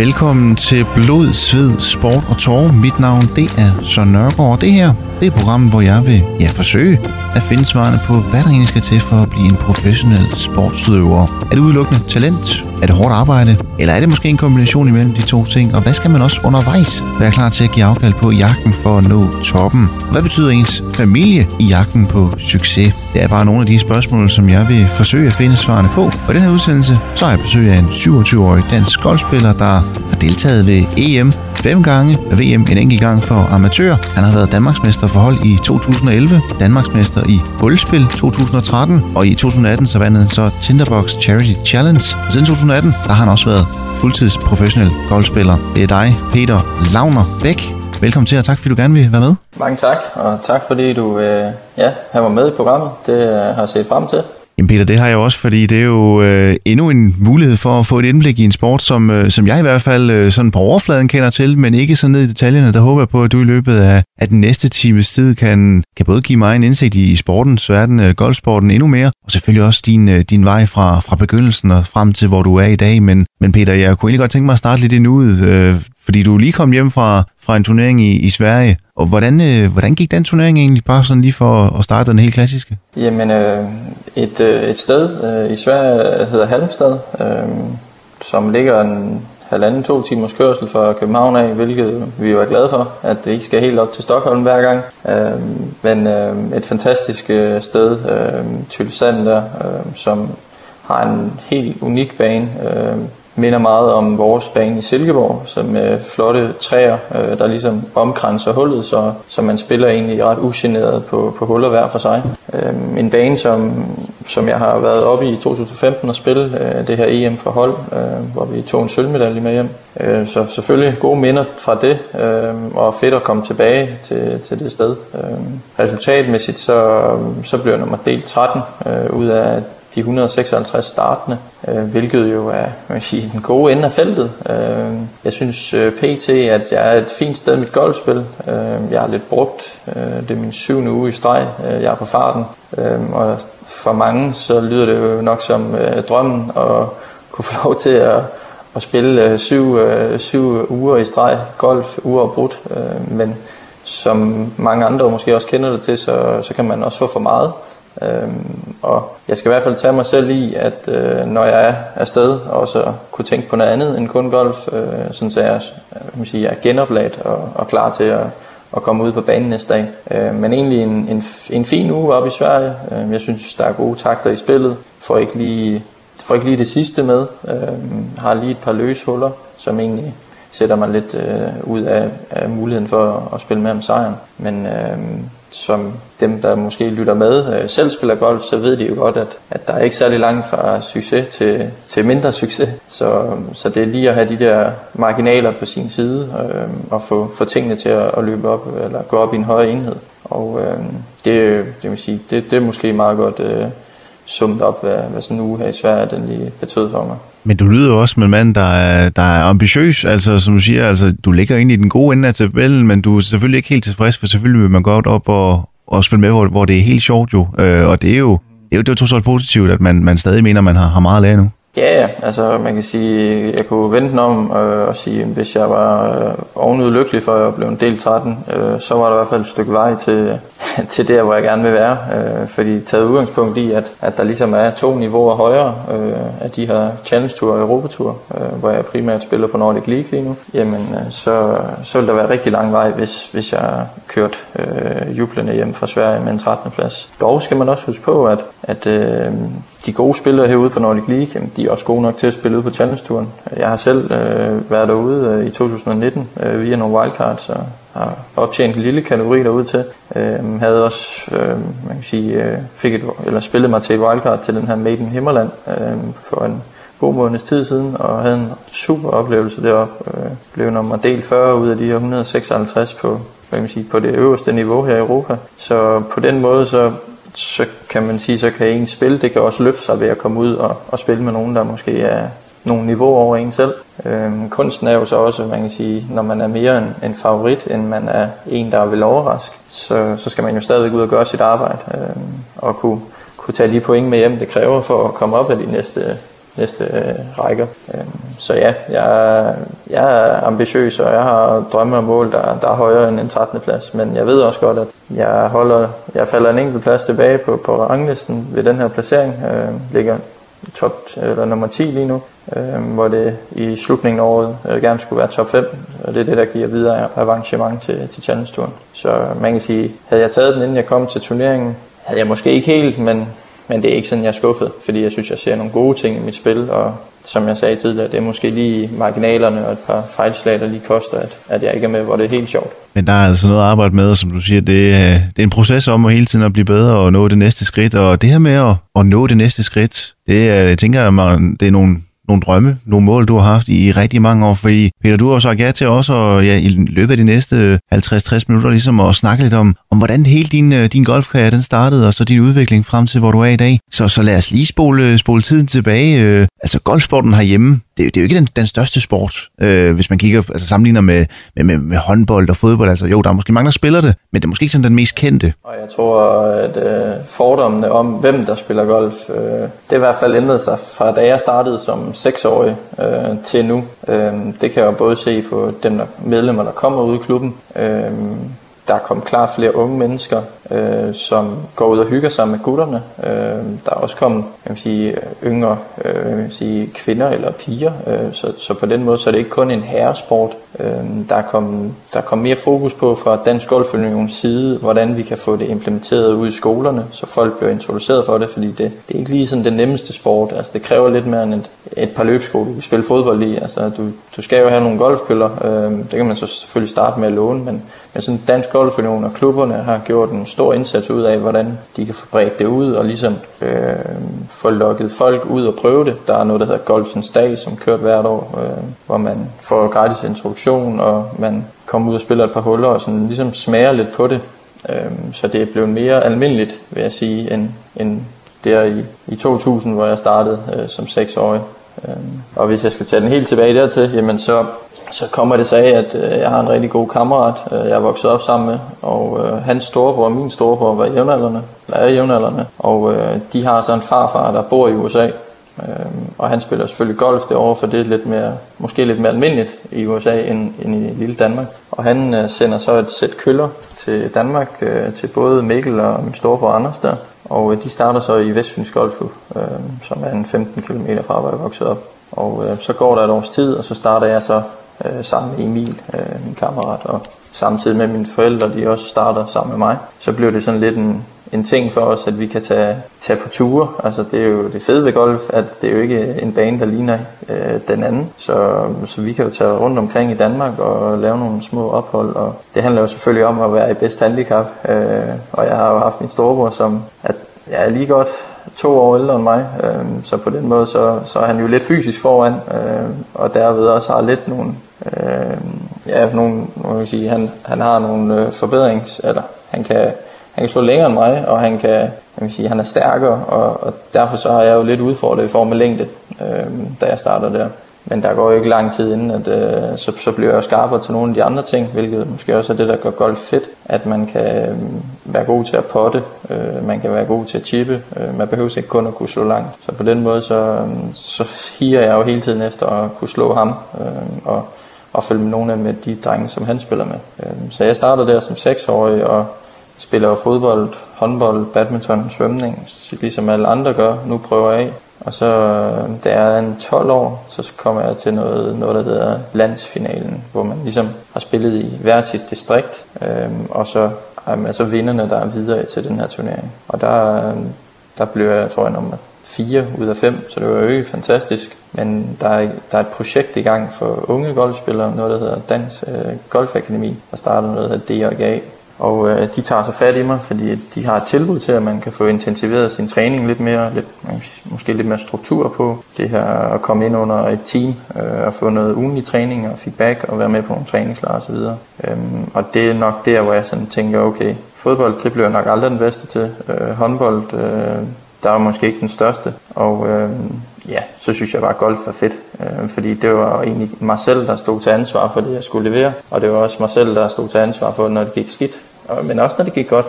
Velkommen til Blod, Sved, Sport og Tårer. Mit navn det er Søren Nørgaard, det her det er programmet, hvor jeg vil ja, forsøge at finde svarene på, hvad der egentlig skal til for at blive en professionel sportsudøver. Er det udelukkende talent? Er det hårdt arbejde? Eller er det måske en kombination imellem de to ting? Og hvad skal man også undervejs være klar til at give afkald på i jagten for at nå toppen? Hvad betyder ens familie i jagten på succes? Det er bare nogle af de spørgsmål, som jeg vil forsøge at finde svarene på. Og i den her udsendelse, så har jeg besøg af en 27-årig dansk golfspiller, der har deltaget ved EM fem gange, VM en enkelt gang for amatører. Han har været Danmarksmester for hold i 2011, Danmarksmester i boldspil 2013, og i 2018 så vandt han så Tinderbox Charity Challenge. Og siden 2018, der har han også været fuldtidsprofessionel golfspiller. Det er dig, Peter Lavner Bæk. Velkommen til, og tak fordi du gerne vil være med. Mange tak, og tak fordi du øh, ja, har været med i programmet. Det øh, har jeg set frem til. Jamen Peter, det har jeg også, fordi det er jo øh, endnu en mulighed for at få et indblik i en sport, som, øh, som jeg i hvert fald øh, sådan på overfladen kender til, men ikke så ned i detaljerne. Der håber jeg på, at du i løbet af, af den næste times tid kan, kan både give mig en indsigt i sportens verden, øh, golfsporten endnu mere, og selvfølgelig også din, øh, din vej fra, fra begyndelsen og frem til, hvor du er i dag. Men, men Peter, jeg kunne egentlig godt tænke mig at starte lidt endnu, øh, fordi du lige kom hjem fra, fra en turnering i, i Sverige. Og hvordan, øh, hvordan gik den turnering egentlig, bare sådan lige for at starte den helt klassiske? Jamen, øh, et, øh, et sted øh, i Sverige øh, hedder Halmstad, øh, som ligger en halvanden, to timers kørsel fra København af, hvilket vi jo er glade for, at det ikke skal helt op til Stockholm hver gang. Øh, men øh, et fantastisk øh, sted, øh, Tylsand der, øh, som har en helt unik bane, øh, minder meget om vores bane i Silkeborg, som med flotte træer, øh, der ligesom omkranser hullet, så, så man spiller egentlig ret ugeneret på, på huller hver for sig. Øh, en bane, som, som jeg har været oppe i 2015 og spille øh, det her EM for hold, øh, hvor vi tog en sølvmedalje med hjem. Øh, så selvfølgelig gode minder fra det, øh, og fedt at komme tilbage til, til det sted. Øh, resultatmæssigt så, så blev jeg nummer del 13 øh, ud af de 156 startende, øh, hvilket jo er man sige, den gode ende af feltet. Øh, jeg synes øh, pt, at jeg er et fint sted i mit golfspil. Øh, jeg har lidt brugt. Øh, det er min syvende uge i streg. Øh, jeg er på farten. Øh, og for mange så lyder det jo nok som øh, drømmen at kunne få lov til at, at spille øh, syv, øh, syv uger i streg golf, uger brudt. Øh, men som mange andre måske også kender det til, så, så kan man også få for meget. Øhm, og jeg skal i hvert fald tage mig selv i, at øh, når jeg er afsted, også kunne tænke på noget andet end kun golf, øh, sådan så jeg, jeg, sige, jeg er genopladt og, og klar til at, at komme ud på banen næste dag. Øh, men egentlig en, en, en fin uge oppe i Sverige. Øh, jeg synes, der er gode takter i spillet. Får ikke lige, får ikke lige det sidste med. Øh, har lige et par løse huller, som egentlig sætter mig lidt øh, ud af, af muligheden for at, at spille med om sejren. Men øh, som dem, der måske lytter med, øh, selv spiller golf, så ved de jo godt, at, at der er ikke særlig langt fra succes til, til mindre succes. Så, så det er lige at have de der marginaler på sin side øh, og få, få tingene til at, at løbe op eller gå op i en højere enhed. Og øh, det, det, vil sige, det, det er måske meget godt øh, summet op, hvad, hvad sådan en uge her i Sverige den lige betød for mig. Men du lyder også med en mand, der er, der er ambitiøs, altså som du siger, altså du ligger ind i den gode ende af tabellen, men du er selvfølgelig ikke helt tilfreds, for selvfølgelig vil man godt op og, og spille med, hvor, hvor det er helt sjovt jo, øh, og det er jo, det er jo, det er jo positivt, at man, man stadig mener, man har, har meget at lære nu. Ja, altså man kan sige, jeg kunne vente den om øh, og sige, hvis jeg var øh, ovenud lykkelig for at blive en del 13, øh, så var der i hvert fald et stykke vej til, til der, hvor jeg gerne vil være. Øh, fordi taget udgangspunkt i, at, at der ligesom er to niveauer højere øh, af de her Challenge Tour og Europa Tour, øh, hvor jeg primært spiller på Nordic League lige nu, jamen øh, så, så vil der være rigtig lang vej, hvis, hvis jeg kørte øh, jublende hjem fra Sverige med en 13. plads. Dog skal man også huske på, at, at øh, de gode spillere herude på Nordic League, jamen, de er også gode nok til at spille ude på Challenge-turen. Jeg har selv øh, været derude øh, i 2019 øh, via nogle wildcards og har optjent en lille kategori derude til. Øh, havde også, øh, man kan sige, øh, fik et, eller spillet mig til et wildcard til den her Maiden Himmerland øh, for en god måneds tid siden, og havde en super oplevelse deroppe. Øh, blev nummer del 40 ud af de her 156 på, hvad kan man sige, på det øverste niveau her i Europa. Så på den måde, så så kan man sige, så kan en spil, det kan også løfte sig ved at komme ud og, og spille med nogen, der måske er nogle niveauer over en selv. Øhm, kunsten er jo så også, man kan sige, når man er mere en, en favorit, end man er en, der vil overraske, så, så skal man jo stadigvæk ud og gøre sit arbejde, øhm, og kunne, kunne tage lige point med hjem, det kræver for at komme op af de næste, næste øh, rækker. Øh, så ja, jeg, jeg er ambitiøs, og jeg har drømme og mål, der, der er højere end en 13. plads. Men jeg ved også godt, at jeg, holder, jeg falder en enkelt plads tilbage på, på ranglisten ved den her placering. Øh, ligger top, eller nummer 10 lige nu, øh, hvor det i slutningen af året øh, gerne skulle være top 5, og det er det, der giver videre avancement til, til Challenge-turen. Så man kan sige, havde jeg taget den, inden jeg kom til turneringen, havde jeg måske ikke helt, men, men det er ikke sådan, jeg er skuffet, fordi jeg synes, jeg ser nogle gode ting i mit spil, og som jeg sagde tidligere, det er måske lige marginalerne og et par fejlslag, der lige koster, at, at jeg ikke er med, hvor det er helt sjovt. Men der er altså noget at arbejde med, og som du siger, det er, det er en proces om at hele tiden at blive bedre og nå det næste skridt. Og det her med at, at nå det næste skridt, det er, jeg tænker, at det er nogle nogle drømme, nogle mål, du har haft i rigtig mange år. Fordi Peter, du har sagt ja til også og, ja, i løbet af de næste 50-60 minutter ligesom at snakke lidt om, om hvordan hele din, øh, din golfkarriere den startede, og så din udvikling frem til, hvor du er i dag. Så, så lad os lige spole, spole tiden tilbage. Øh, altså golfsporten herhjemme, det, det er jo ikke den, den største sport, øh, hvis man kigger, altså sammenligner med, med, med, med håndbold og fodbold. Altså jo, der er måske mange, der spiller det, men det er måske ikke sådan den mest kendte. Og jeg tror, at øh, fordommene om, hvem der spiller golf, øh, det er i hvert fald ændret sig fra da jeg startede som seksårig øh, til nu. Øh, det kan jeg jo både se på dem, der medlemmer, der kommer ud i klubben. Øh, der er kommet klart flere unge mennesker, øh, som går ud og hygger sig med gutterne. Øh, der er også kommet kan man sige, yngre øh, kan man sige, kvinder eller piger, øh, så, så på den måde så er det ikke kun en herresport. Øh, der, er kommet, der er kommet mere fokus på fra Dansk Golfunions side, hvordan vi kan få det implementeret ud i skolerne, så folk bliver introduceret for det, fordi det, det er ikke lige sådan den nemmeste sport. Altså, det kræver lidt mere end et, et par løbsko, du kan spille fodbold i. Altså, du, du skal jo have nogle golfkøller, øh, det kan man så selvfølgelig starte med at låne, men men sådan Dansk Golfunion og klubberne har gjort en stor indsats ud af, hvordan de kan få bredt det ud og ligesom øh, få lukket folk ud og prøve det. Der er noget, der hedder Golfens Dag, som kørt hvert år, øh, hvor man får gratis introduktion, og man kommer ud og spiller et par huller og sådan ligesom smager lidt på det. Øh, så det er blevet mere almindeligt, vil jeg sige, end, end der i, i 2000, hvor jeg startede øh, som seksårig. Øhm, og hvis jeg skal tage den helt tilbage dertil, jamen så, så kommer det så af, at øh, jeg har en rigtig god kammerat, øh, jeg er vokset op sammen med, og øh, hans storebror og min storebror var jævnaldrende, eller er jævnaldrende, og øh, de har så en farfar, der bor i USA, øh, og han spiller selvfølgelig golf derovre, for det er lidt mere, måske lidt mere almindeligt i USA end, end i lille Danmark. Og han øh, sender så et sæt køller til Danmark, øh, til både Mikkel og min storebror Anders der, og øh, de starter så i Vestfyns Golfklub, øh, som er en 15 km fra, hvor jeg voksede op. Og øh, så går der et års tid, og så starter jeg så øh, sammen med Emil, øh, min kammerat, og samtidig med mine forældre, de også starter sammen med mig. Så blev det sådan lidt en, en ting for os, at vi kan tage, tage på ture. Altså det er jo det fede ved golf, at det er jo ikke en bane, der ligner øh, den anden. Så, så vi kan jo tage rundt omkring i Danmark og lave nogle små ophold. Og det handler jo selvfølgelig om at være i bedst handicap. Øh, og jeg har jo haft min storebror, som at jeg er lige godt to år ældre end mig. Øh, så på den måde, så, så er han jo lidt fysisk foran. Øh, og derved også har lidt nogle... Øh, ja, nogle, kan sige, han, han har nogle øh, forbedrings... Eller han kan han kan slå længere end mig, og han kan, jeg vil sige, han er stærkere, og, og derfor så har jeg jo lidt udfordret i form af længde, øh, da jeg starter der. Men der går jo ikke lang tid inden, at øh, så, så bliver jeg skarpere til nogle af de andre ting, hvilket måske også er det, der gør golf fedt, at man kan øh, være god til at potte, øh, man kan være god til at chippe, øh, man behøver ikke kun at kunne slå langt. Så på den måde, så, øh, så higer jeg jo hele tiden efter at kunne slå ham, øh, og, og følge med nogle af med de drenge, som han spiller med. Øh, så jeg starter der som seksårig, og spiller fodbold, håndbold, badminton, svømning, ligesom alle andre gør. Nu prøver jeg af. Og så, øh, da jeg er en 12 år, så kommer jeg til noget, noget der hedder landsfinalen, hvor man ligesom har spillet i hver sit distrikt, øhm, og så er altså vinderne, der er videre til den her turnering. Og der, øh, der blev jeg, tror jeg, nummer 4 ud af 5, så det var jo ikke fantastisk. Men der er, der er et projekt i gang for unge golfspillere, noget der hedder Dans øh, Golfakademi, der starter noget, der hedder DRGA, og øh, de tager så fat i mig, fordi de har et tilbud til, at man kan få intensiveret sin træning lidt mere, lidt, måske lidt mere struktur på det her at komme ind under et team øh, og få noget ugenlig træning og feedback og være med på nogle træningslejre osv. Øhm, og det er nok der, hvor jeg sådan tænker, okay, fodbold, det bliver jeg nok aldrig den bedste til. Øh, håndbold, øh, der er måske ikke den største. Og øh, ja, så synes jeg bare, at golf er fedt. Øh, fordi det var egentlig mig selv, der stod til ansvar for det, jeg skulle levere. Og det var også mig selv, der stod til ansvar for, når det gik skidt og, men også når det gik godt.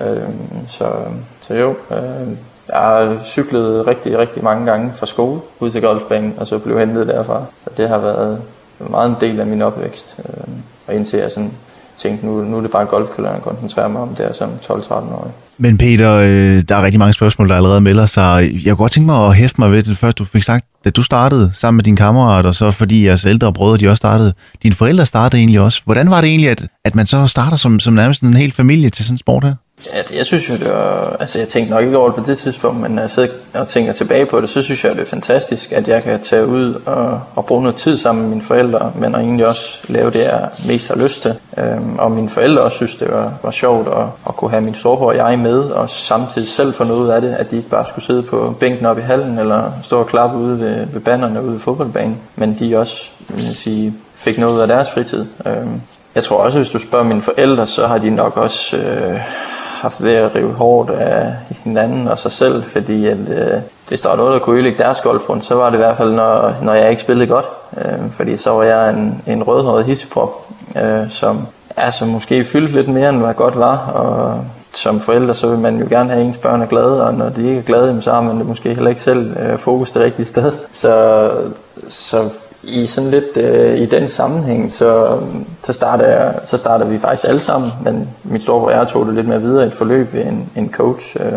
Øh, så, så jo, øh, jeg har cyklet rigtig, rigtig mange gange fra skole ud til golfbanen, og så blev hentet derfra. Så det har været meget en del af min opvækst. Øh, og indtil jeg sådan tænkte, nu, nu er det bare golfkøllerne, jeg koncentrerer mig om der som 12-13-årig. Men Peter, øh, der er rigtig mange spørgsmål, der allerede melder sig. Jeg kunne godt tænke mig at hæfte mig ved det første, du fik sagt, da du startede sammen med din kammerat, og så fordi jeres ældre brødre, de også startede. Dine forældre startede egentlig også. Hvordan var det egentlig, at, at man så starter som, som nærmest en hel familie til sådan en sport her? Ja, jeg synes jo, det var, altså jeg tænkte nok ikke over det på det tidspunkt, men når jeg sidder og tænker tilbage på det, så synes jeg, det er fantastisk, at jeg kan tage ud og, og bruge noget tid sammen med mine forældre, men og egentlig også lave det, jeg mest har lyst til. Øhm, og mine forældre også synes, det var, var sjovt at, at kunne have min storebror og jeg med, og samtidig selv få noget ud af det, at de ikke bare skulle sidde på bænken op i hallen, eller stå og klappe ude ved, ved banderne ude i fodboldbanen, men de også vil sige, fik noget ud af deres fritid. Øhm, jeg tror også, hvis du spørger mine forældre, så har de nok også øh, haft ved at rive hårdt af hinanden og sig selv, fordi at, øh, hvis der var noget, der kunne ødelægge deres golfrund, så var det i hvert fald, når, når jeg ikke spillede godt. Øh, fordi så var jeg en, en rødhåret hisseprop, øh, som, altså, måske fyldte lidt mere, end hvad godt var, og som forældre, så vil man jo gerne have ens børn er glade, og når de ikke er glade, så har man det måske heller ikke selv øh, fokus det rigtige sted. Så, så i sådan lidt øh, i den sammenhæng, så, så, starter jeg, så starter vi faktisk alle sammen, men min storebror jeg tog det lidt mere videre i et forløb ved en, en coach, øh,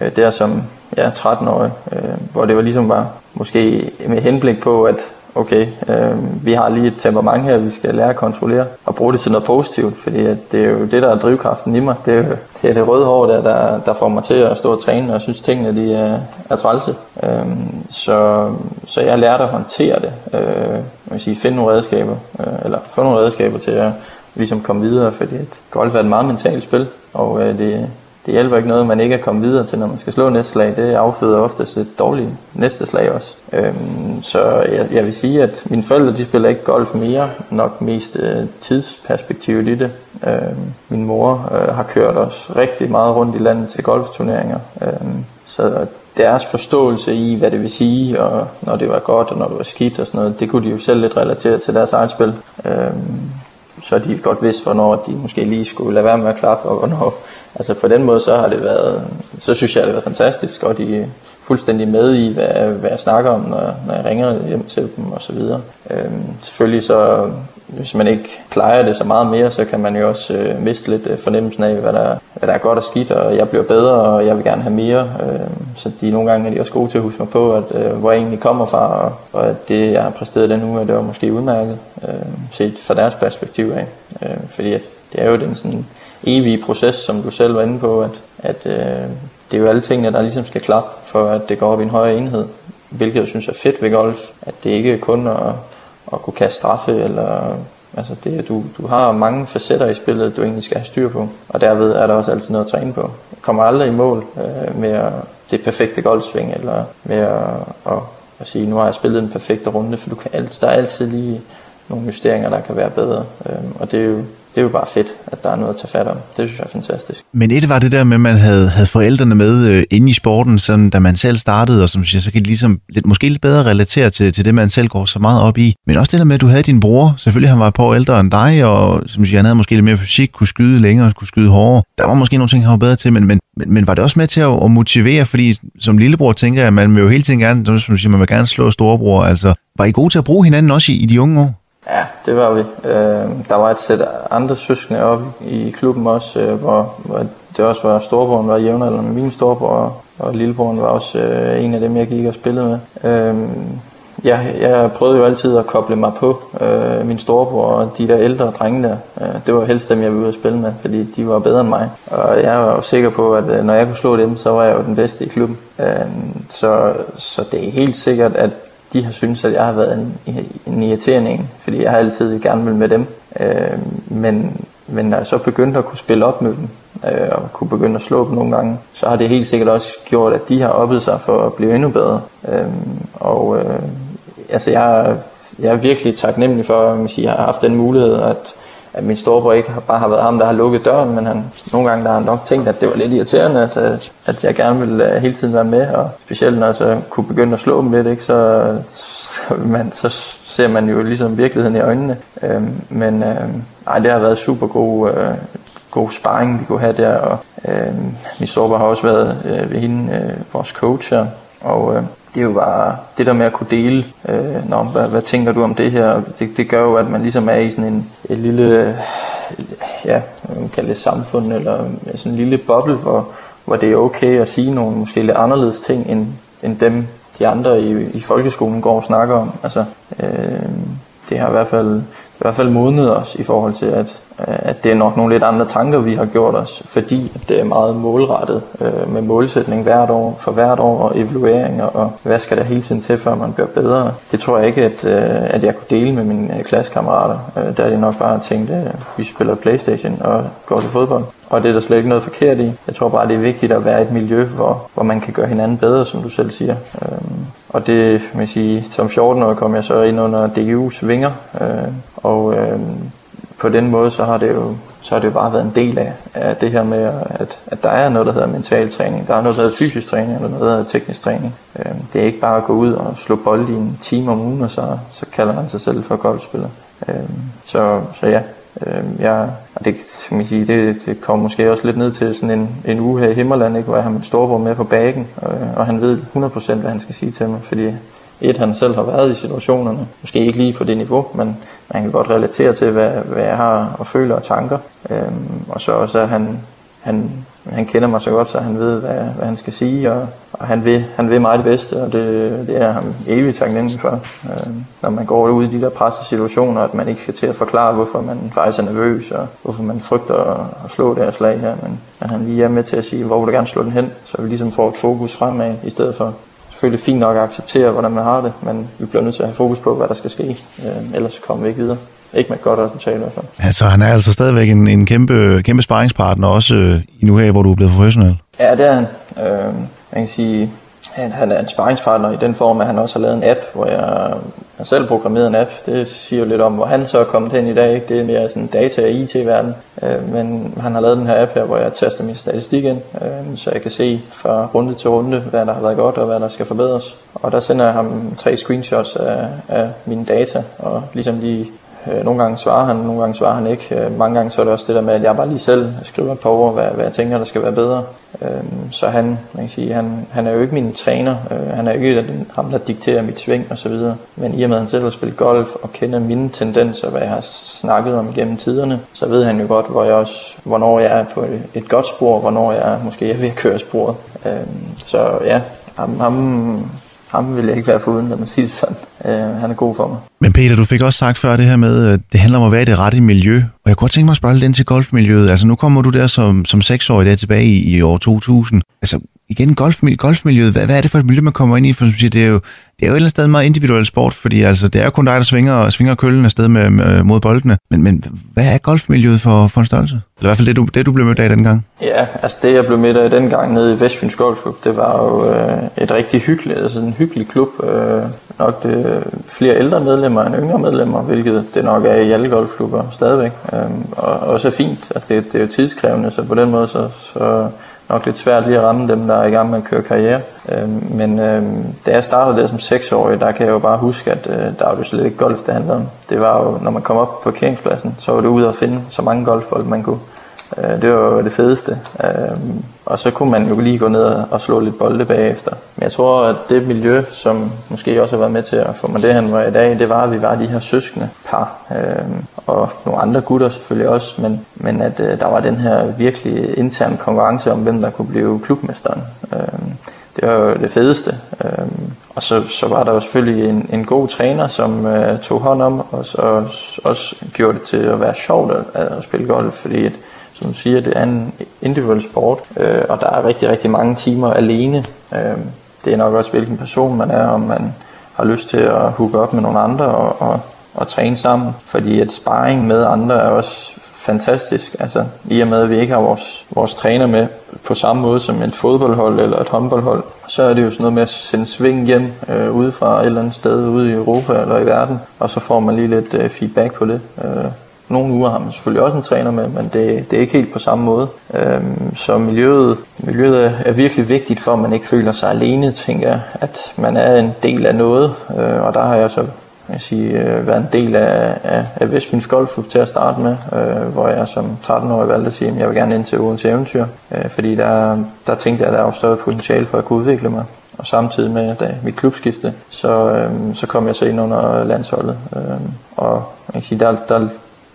øh der som ja, 13-årig, øh, hvor det var ligesom var måske med henblik på, at okay, øh, vi har lige et temperament her, vi skal lære at kontrollere og bruge det til noget positivt, fordi at det er jo det, der er drivkraften i mig. Det er jo det, er det røde hår, der, der, der får mig til at stå og træne, og synes tingene de er, er trælse. Øh, så, så jeg lærte at håndtere det. Øh, jeg vil sige, finde nogle redskaber, øh, eller få nogle redskaber til at ligesom komme videre, fordi at golf er et meget mentalt spil, og øh, det, det hjælper ikke noget, man ikke er kommet videre til, når man skal slå næste slag. Det afføder oftest et dårligt næste slag også. Øhm, så jeg, jeg vil sige, at mine forældre de spiller ikke golf mere, nok mest øh, tidsperspektivet i det. Øhm, min mor øh, har kørt os rigtig meget rundt i landet til golfturneringer. Øhm, så deres forståelse i, hvad det vil sige, og når det var godt, og når det var skidt og sådan noget, det kunne de jo selv lidt relatere til deres eget spil. Øhm, så de godt vidste, hvornår de måske lige skulle lade være med at klappe, og hvornår altså på den måde, så har det været, så synes jeg, det har været fantastisk, og de er fuldstændig med i, hvad, hvad jeg snakker om, når, når jeg ringer hjem til dem og så videre. Øhm, selvfølgelig så, hvis man ikke plejer det så meget mere, så kan man jo også øh, miste lidt øh, fornemmelsen af, hvad der, hvad der er godt og skidt, og jeg bliver bedre, og jeg vil gerne have mere. Øhm, så de nogle gange er de også gode til at huske mig på, at, øh, hvor jeg egentlig kommer fra, og, og at det, jeg har præsteret den uge, det var måske udmærket, øh, set fra deres perspektiv af. Øh, fordi at det er jo den sådan evige proces, som du selv var inde på, at, at øh, det er jo alle tingene, der ligesom skal klappe, for at det går op i en højere enhed. Hvilket jeg synes er fedt ved golf, at det ikke er kun at, at kunne kaste straffe, eller altså det, du, du har mange facetter i spillet, du egentlig skal have styr på, og derved er der også altid noget at træne på. Jeg kommer aldrig i mål øh, med at, det perfekte golfsving, eller med at, at, at sige, nu har jeg spillet en perfekte runde, for du kan altid, der er altid lige nogle justeringer, der kan være bedre, øh, og det er jo det er jo bare fedt, at der er noget at tage fat om. Det synes jeg er fantastisk. Men et var det der med, at man havde, havde forældrene med øh, inde i sporten, sådan, da man selv startede, og som siger, så kan det ligesom lidt, måske lidt bedre relatere til, til det, man selv går så meget op i. Men også det der med, at du havde din bror, selvfølgelig han var et par år ældre end dig, og som siger, han havde måske lidt mere fysik, kunne skyde længere, kunne skyde hårdere. Der var måske nogle ting, han var bedre til, men, men, men, men var det også med til at, at motivere, fordi som lillebror tænker jeg, at man vil jo hele tiden gerne, som siger, man vil gerne slå storebror, altså var I gode til at bruge hinanden også i, i de unge år? Ja, det var vi. Øh, der var et sæt andre søskende oppe i klubben også, øh, hvor, hvor det også var storebroren var jævnaldrende med min storebror, og og lillebroren var også øh, en af dem, jeg gik og spillede med. Øh, jeg, jeg prøvede jo altid at koble mig på øh, min storebror og de der ældre drenge der. Øh, det var helst dem, jeg ville ud og spille med, fordi de var bedre end mig. Og jeg var jo sikker på, at øh, når jeg kunne slå dem, så var jeg jo den bedste i klubben. Øh, så, så det er helt sikkert, at de har syntes, at jeg har været en, en irriterende en, fordi jeg har altid gerne vil med dem. Øh, men, men når jeg så begyndte at kunne spille op med dem, øh, og kunne begynde at slå dem nogle gange, så har det helt sikkert også gjort, at de har oppet sig for at blive endnu bedre. Øh, og øh, altså jeg, jeg er virkelig taknemmelig for, at jeg har haft den mulighed, at at min storebror ikke bare har været ham, der har lukket døren, men han, nogle gange der har han nok tænkt, at det var lidt irriterende, at, øh, at jeg gerne ville øh, hele tiden være med, og specielt når jeg så kunne begynde at slå dem lidt, ikke, så, så, man, så ser man jo ligesom virkeligheden i øjnene. Øhm, men øhm, ej, det har været super god, øh, god sparring, vi kunne have der. Og, øh, storebror har også været øh, ved hende, øh, vores coach her, og øh, det er jo bare det der med at kunne dele, øh, når, hvad, hvad tænker du om det her, det, det gør jo, at man ligesom er i sådan en, en lille, ja, man kan det samfund, eller sådan en lille boble, hvor, hvor det er okay at sige nogle måske lidt anderledes ting, end, end dem, de andre i, i folkeskolen går og snakker om. Altså, øh, det har i hvert fald, i hvert fald modnet os i forhold til, at, Øh, at det er nok nogle lidt andre tanker, vi har gjort os, fordi det er meget målrettet øh, med målsætning hvert år, for hvert år, og evalueringer, og hvad skal der hele tiden til, før man bliver bedre. Det tror jeg ikke, at, øh, at jeg kunne dele med mine øh, klassekammerater. Øh, der er det nok bare tænkt, at vi spiller Playstation og går til fodbold. Og det er der slet ikke noget forkert i. Jeg tror bare, det er vigtigt at være i et miljø, hvor, hvor man kan gøre hinanden bedre, som du selv siger. Øhm, og det, man sige, som 14 år kom jeg så ind under DGU's vinger, øh, og øh, på den måde, så har det jo så har det jo bare været en del af, af det her med, at, at der er noget, der hedder mental træning, der er noget, der hedder fysisk træning, eller noget, der hedder teknisk træning. Øh, det er ikke bare at gå ud og slå bold i en time om ugen, og så, så kalder man sig selv for golfspiller. Øh, så, så ja, øh, jeg, og det, kan man sige, det, det kommer måske også lidt ned til sådan en, en uge her i Himmerland, ikke, hvor jeg har min storebror med på bagen, og, og han ved 100% hvad han skal sige til mig, fordi et, han selv har været i situationerne, måske ikke lige på det niveau, men man kan godt relatere til, hvad, hvad jeg har og føler og tanker. Øhm, og så også, at han, han, han kender mig så godt, så han ved, hvad, hvad han skal sige, og, og han, vil, han vil mig det bedste, og det, det er ham evigt taknemmelig for. Øhm, når man går ud i de der pressede situationer, at man ikke skal til at forklare, hvorfor man faktisk er nervøs, og hvorfor man frygter at, at slå det her slag her, men, at han lige er med til at sige, hvor vil du gerne slå den hen, så vi ligesom får et fokus fremad, i stedet for selvfølgelig fint nok at acceptere, hvordan man har det, men vi bliver nødt til at have fokus på, hvad der skal ske. Øh, ellers kommer vi ikke videre. Ikke med et godt resultat i hvert fald. Altså, han er altså stadigvæk en, en kæmpe, kæmpe sparringspartner, også øh, i nu her, hvor du er blevet professionel. Ja, det er han. Øh, man kan sige, han, han er en sparringspartner i den form, at han også har lavet en app, hvor jeg har selv programmeret en app. Det siger jo lidt om, hvor han så er kommet hen i dag. Ikke? Det er mere sådan data- og IT-verden. Øh, men han har lavet den her app her, hvor jeg taster min statistik ind, øh, så jeg kan se fra runde til runde, hvad der har været godt og hvad der skal forbedres. Og der sender jeg ham tre screenshots af, af mine data, og ligesom lige Øh, nogle gange svarer han, nogle gange svarer han ikke. Øh, mange gange så er det også det der med, at jeg bare lige selv skriver et par ord, hvad, hvad jeg tænker, der skal være bedre. Øh, så han, man kan sige, han, han er jo ikke min træner. Øh, han er jo ikke den, ham, der dikterer mit sving og så videre. Men i og med, at han selv har spillet golf og kender mine tendenser, hvad jeg har snakket om gennem tiderne, så ved han jo godt, hvor jeg også, hvornår jeg er på et, et godt spor, hvornår jeg måske er ved at køre sporet. Øh, så ja, ham, ham ham vil jeg ikke være foruden, lad mig sige det sådan. Øh, han er god for mig. Men Peter, du fik også sagt før det her med, at det handler om at være i det rette miljø. Og jeg kunne godt tænke mig at spørge lidt ind til golfmiljøet. Altså nu kommer du der som, som seksårig der tilbage i, i år 2000. Altså igen, golf, golfmiljøet, hvad, hvad er det for et miljø, man kommer ind i? For siger, det er jo, det er jo et eller andet sted en meget individuel sport, fordi altså, det er jo kun dig, der svinger, svinger køllen afsted med, med, mod boldene. Men, men hvad er golfmiljøet for, for en størrelse? Eller i hvert fald det, du, det, du blev mødt af dengang? Ja, altså det, jeg blev mødt af dengang nede i Vestfyns Golfklub, det var jo øh, et rigtig hyggeligt, altså en hyggelig klub. Øh, nok det, flere ældre medlemmer end yngre medlemmer, hvilket det nok er i alle golfklubber stadigvæk. Øhm, og også er fint. Altså det, det er jo tidskrævende, så på den måde så, så nok lidt svært lige at ramme dem, der er i gang med at køre karriere. Øhm, men øhm, da jeg startede der som seksårig, der kan jeg jo bare huske, at øh, der var jo slet ikke golf, det handlede om. Det var jo, når man kom op på parkeringspladsen, så var det ud at finde så mange golfbold, man kunne. Øh, det var jo det fedeste. Øh, og så kunne man jo lige gå ned og slå lidt bolde bagefter. Men jeg tror, at det miljø, som måske også har været med til at få mig det, hvor var i dag, det var, at vi var de her søskende par. Øh, og nogle andre gutter selvfølgelig også, men, men at øh, der var den her virkelig intern konkurrence om, hvem der kunne blive klubmesteren. Øh, det var jo det fedeste. Øh, og så, så var der jo selvfølgelig en, en god træner, som øh, tog hånd om, og så også gjorde det til at være sjovt at, at spille golf, fordi at, som du siger, det er en individuel sport, øh, og der er rigtig, rigtig mange timer alene. Øh, det er nok også, hvilken person man er, om man har lyst til at hooke op med nogle andre og, og, og træne sammen. Fordi at sparring med andre er også fantastisk. Altså, I og med, at vi ikke har vores, vores træner med på samme måde som et fodboldhold eller et håndboldhold, så er det jo sådan noget med at sende sving hjem øh, ude fra et eller andet sted ude i Europa eller i verden, og så får man lige lidt øh, feedback på det. Øh, nogle uger har man selvfølgelig også en træner med, men det, det er ikke helt på samme måde. Øhm, så miljøet, miljøet er virkelig vigtigt for, at man ikke føler sig alene, tænker jeg. At man er en del af noget, øh, og der har jeg så jeg sige, øh, været en del af, af, af Vestfyns Golfklub til at starte med, øh, hvor jeg som 13-årig valgte at sige, at jeg vil gerne ind til Odense Eventyr, øh, fordi der, der tænkte jeg, at der var større potentiale for at kunne udvikle mig. Og samtidig med da mit klubskifte, så, øh, så kom jeg så ind under landsholdet. Øh, og jeg kan sige, der, der,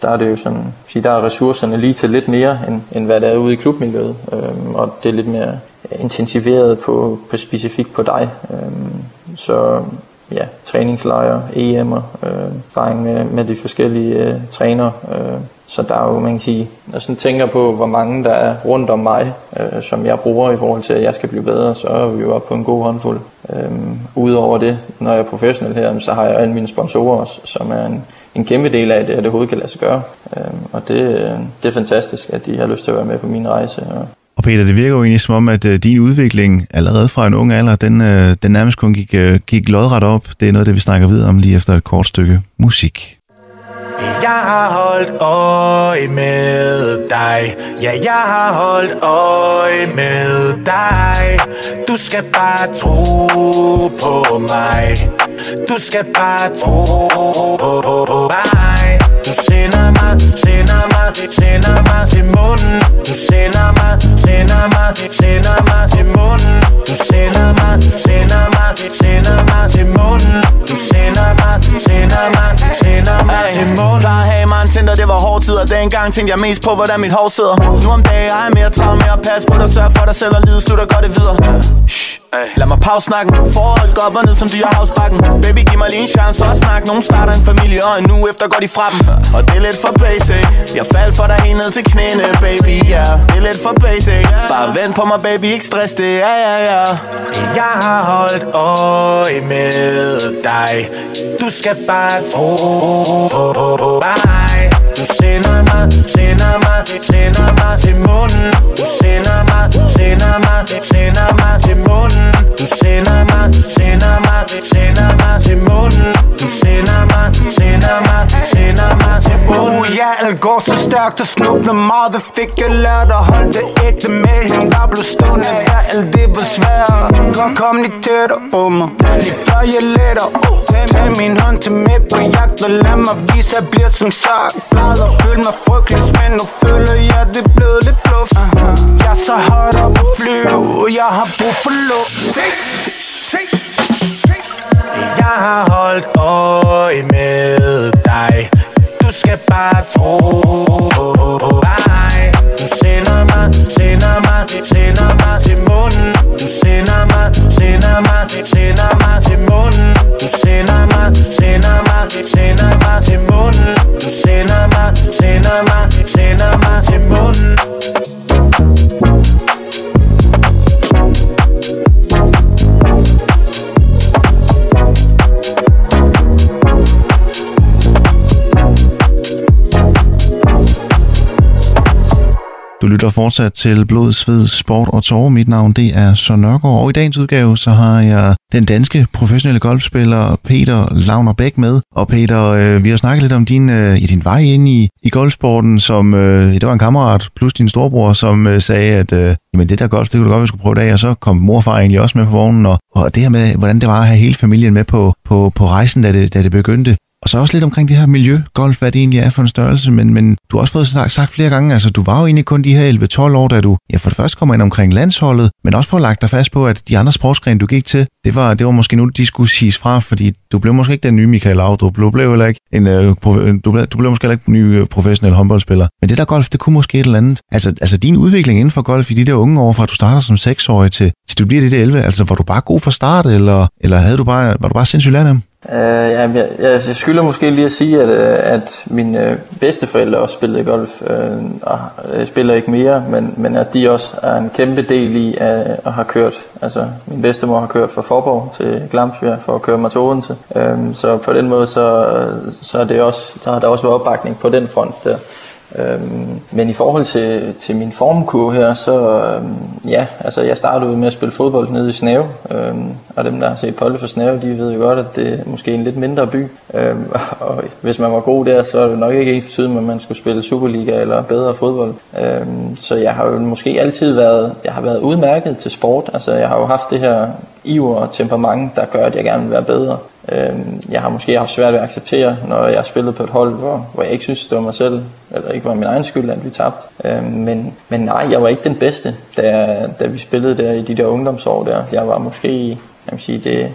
der er det jo sådan, sige, der er ressourcerne lige til lidt mere, end, end hvad der er ude i klubmiljøet. Øhm, og det er lidt mere intensiveret på, på specifikt på dig. Øhm, så ja, træningslejre, EM'er, øh, med, med de forskellige øh, trænere. Øh, så der er jo, man kan sige, når jeg sådan tænker på, hvor mange der er rundt om mig, øh, som jeg bruger i forhold til, at jeg skal blive bedre, så er vi jo oppe på en god håndfuld. Øh, Udover det, når jeg er professionel her, så har jeg alle mine sponsorer også, som er en, en kæmpe del af det, at det overhovedet kan lade sig gøre. Øhm, og det, øh, det er fantastisk, at de har lyst til at være med på min rejse. Og Peter, det virker jo egentlig som om, at øh, din udvikling allerede fra en ung alder, den, øh, den nærmest kun gik, gik lodret op. Det er noget, det vi snakker videre om lige efter et kort stykke musik. Jeg har holdt øje med dig. Ja, jeg har holdt øje med dig. Du skal bare tro på mig. Du skal bare tro på mig. Du sender mig, sender mig, sender mig til munden. Du sender mig, sender mig, sender mig til munden. Du sender mig, sender mig, sender mig til munden. Du sender mig, sender mig, sender mig til munden. Der have mig en Tinder, det var hård tid Og dengang tænkte jeg mest på, hvordan mit hår sidder. Nu om dagen er jeg mere travlt med at passe på dig Sørg for dig selv og lide, slutter godt det videre. Shh. Lad mig pause snakken. Forhold går op og ned som dyrehavsbakken. Baby giv mig lige en chance for at snakke. Nogen starter en familie og en uge efter går de fra dem yeah. Og det er lidt for basic. Jeg faldt for dig helt ned til knæene baby Ja, yeah. det er lidt for basic. Bare vent på mig baby, ikke stress det Ja, ja, ja. Jeg har holdt øje med dig. Du skal bare tro på mig. Du sender mig, sender mig, sender mig til munden. Du sender mig, sender mig, sender mig til munden. Du sender mig, sender mig, sender mig til munden. Du sender mig, sender mig, sender mig uh, Ja, alt går så stærkt og snubler meget. Hvad fik jeg lært at holde det ægte med? Hende Der blev stående her, alt det var svært. Kom, kom lige tættere på mig. Lige før jeg letter. Uh, Tag min hånd til med på jagt? Og lad mig vise, at jeg bliver som sagt Glad og føle mig frygtelig Men nu føler jeg, det er blevet lidt bluff. Jeg er så højt op at flyve Jeg har brug for Du skal lytter fortsat til Blod, Sved, Sport og Tårer. Mit navn det er Søren Nørgaard, og i dagens udgave så har jeg den danske professionelle golfspiller Peter Lavner Bæk med. Og Peter, øh, vi har snakket lidt om din, øh, din vej ind i, i golfsporten, som øh, det var en kammerat plus din storebror, som øh, sagde, at øh, jamen, det der golf, det kunne du godt, vi skulle prøve i dag, og så kom morfar egentlig også med på vognen, og, og det her med, hvordan det var at have hele familien med på, på, på rejsen, da det, da det begyndte. Og så også lidt omkring det her miljø, golf, hvad det egentlig er for en størrelse, men, men du har også fået sagt, sagt flere gange, altså du var jo egentlig kun de her 11-12 år, da du ja, for det første kommer ind omkring landsholdet, men også for at lagt dig fast på, at de andre sportsgrene, du gik til, det var, det var måske nu, de skulle siges fra, fordi du blev måske ikke den nye Michael Laudrup, du blev heller ikke en, øh, øh du, blev, du blev måske heller ikke en ny øh, professionel håndboldspiller, men det der golf, det kunne måske et eller andet. Altså, altså din udvikling inden for golf i de der unge år, fra du starter som 6-årig til, til du bliver det der 11, altså var du bare god fra start, eller, eller havde du bare, var du bare sindssygt lært Øh, uh, ja, jeg, jeg, jeg skylder måske lige at sige, at, øh, at mine uh, bedsteforældre også spillede golf, uh, og spiller ikke mere, men, men at de også er en kæmpe del i at, at have kørt. Altså, min bedstemor har kørt fra Forborg til Glamsbjerg for at køre mig til Odense. Uh, så på den måde, så, så, er det også, så har der også været opbakning på den front der. Øhm, men i forhold til, til min formkurve her, så øhm, ja, altså jeg startede med at spille fodbold nede i Snave, øhm, og dem der har set Polde for Snave, de ved jo godt, at det er måske en lidt mindre by, øhm, og hvis man var god der, så er det nok ikke ens betydning, at man skulle spille Superliga eller bedre fodbold. Øhm, så jeg har jo måske altid været, jeg har været udmærket til sport, altså jeg har jo haft det her iver og temperament, der gør, at jeg gerne vil være bedre. Øh, jeg har måske haft svært ved at acceptere, når jeg har spillet på et hold, hvor, hvor jeg ikke synes, det var mig selv, eller ikke var min egen skyld, at vi tabte. Øhm, men, men nej, jeg var ikke den bedste, da, da vi spillede der i de der ungdomsår der. Jeg var måske, jeg vil sige, det,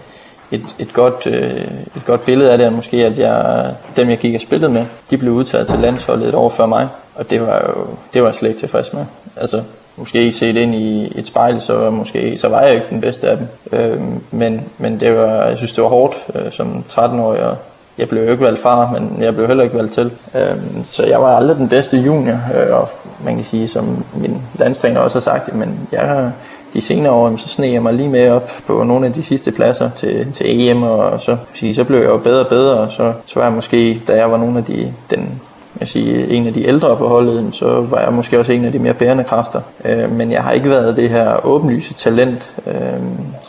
et, et, godt, øh, et godt billede af det er måske, at jeg, dem jeg gik og spillede med, de blev udtaget til landsholdet et år før mig, og det var jo det var jeg slet ikke tilfreds med. Altså, måske set ind i et spejl, så, måske, så var jeg ikke den bedste af dem. Øh, men men det var, jeg synes, det var hårdt øh, som 13-årig, og jeg blev jo ikke valgt fra, men jeg blev heller ikke valgt til. Øh, så jeg var aldrig den bedste junior, øh, og man kan sige, som min landstræner også har sagt, men jeg, de senere år, så sneg jeg mig lige med op på nogle af de sidste pladser til, til EM, og så, så blev jeg jo bedre og bedre, og så, så var jeg måske, da jeg var nogle af de, den jeg sige, en af de ældre på holdet, så var jeg måske også en af de mere bærende kræfter. Øh, men jeg har ikke været det her åbenlyse talent øh,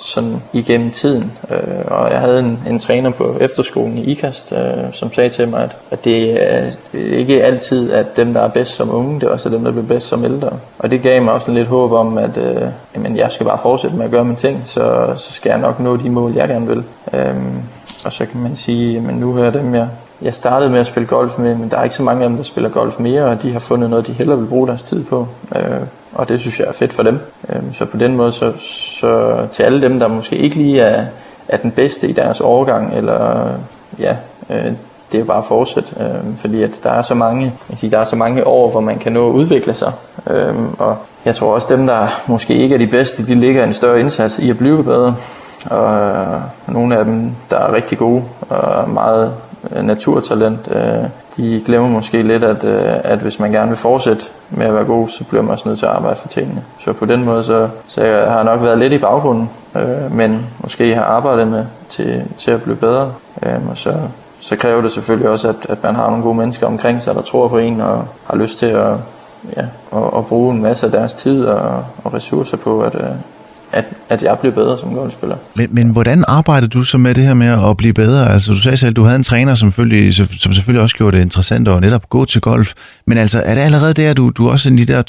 sådan igennem tiden. Øh, og jeg havde en, en træner på efterskolen i IKAST, øh, som sagde til mig, at, at det, er, det er ikke altid, at dem, der er bedst som unge, det er også dem, der bliver bedst som ældre. Og det gav mig også en lidt håb om, at øh, jamen, jeg skal bare fortsætte med at gøre mine ting, så, så skal jeg nok nå de mål, jeg gerne vil. Øh, og så kan man sige, at nu her dem, jeg jeg startede med at spille golf med, men der er ikke så mange af dem, der spiller golf mere, og de har fundet noget, de hellere vil bruge deres tid på. Øh, og det synes jeg er fedt for dem. Øh, så på den måde, så, så til alle dem, der måske ikke lige er, er den bedste i deres overgang, eller ja, øh, det er bare at fortsætte, øh, fordi at der er så mange, jeg siger, der er så mange år, hvor man kan nå at udvikle sig. Øh, og jeg tror også dem, der måske ikke er de bedste, de ligger en større indsats i at blive bedre. Og øh, nogle af dem, der er rigtig gode og meget Øh, naturtalent. Øh, de glemmer måske lidt, at, øh, at hvis man gerne vil fortsætte med at være god, så bliver man også nødt til at arbejde for tingene. Så på den måde, så, så jeg har nok været lidt i baggrunden, men måske har arbejdet med til, til at blive bedre. Øhm, og så, så kræver det selvfølgelig også, at, at man har nogle gode mennesker omkring sig, der tror på en og har lyst til at, ja, at, at bruge en masse af deres tid og, og ressourcer på at, at, at jeg blev bedre som golfspiller. Men, men hvordan arbejder du så med det her med at blive bedre? Altså du sagde selv, at du havde en træner, som selvfølgelig, som selvfølgelig også gjorde det interessant at netop gå til golf. Men altså er det allerede der, du, du også i de der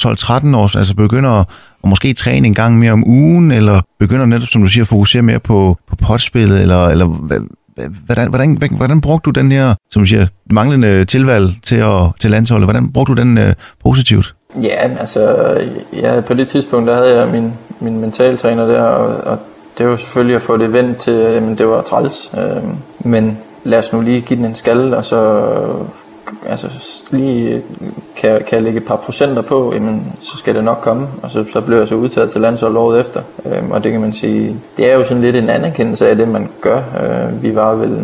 12-13 år, altså begynder at, at måske træne en gang mere om ugen, eller begynder netop, som du siger, at fokusere mere på, på potspillet, eller, eller hvordan, hvordan, hvordan, brugte du den her, som du siger, manglende tilvalg til, at, til landsholdet? Hvordan brugte du den uh, positivt? Ja, altså ja, på det tidspunkt, der havde jeg min, min mentaltræner der, og, og det var selvfølgelig at få det vendt til, at det var træls. Øh, men lad os nu lige give den en skalle, og så altså, lige kan, kan jeg lægge et par procenter på, jamen, så skal det nok komme. Og så, så blev jeg så udtaget til landsholdet året efter. Øh, og det kan man sige, det er jo sådan lidt en anerkendelse af det, man gør. Øh, vi var vel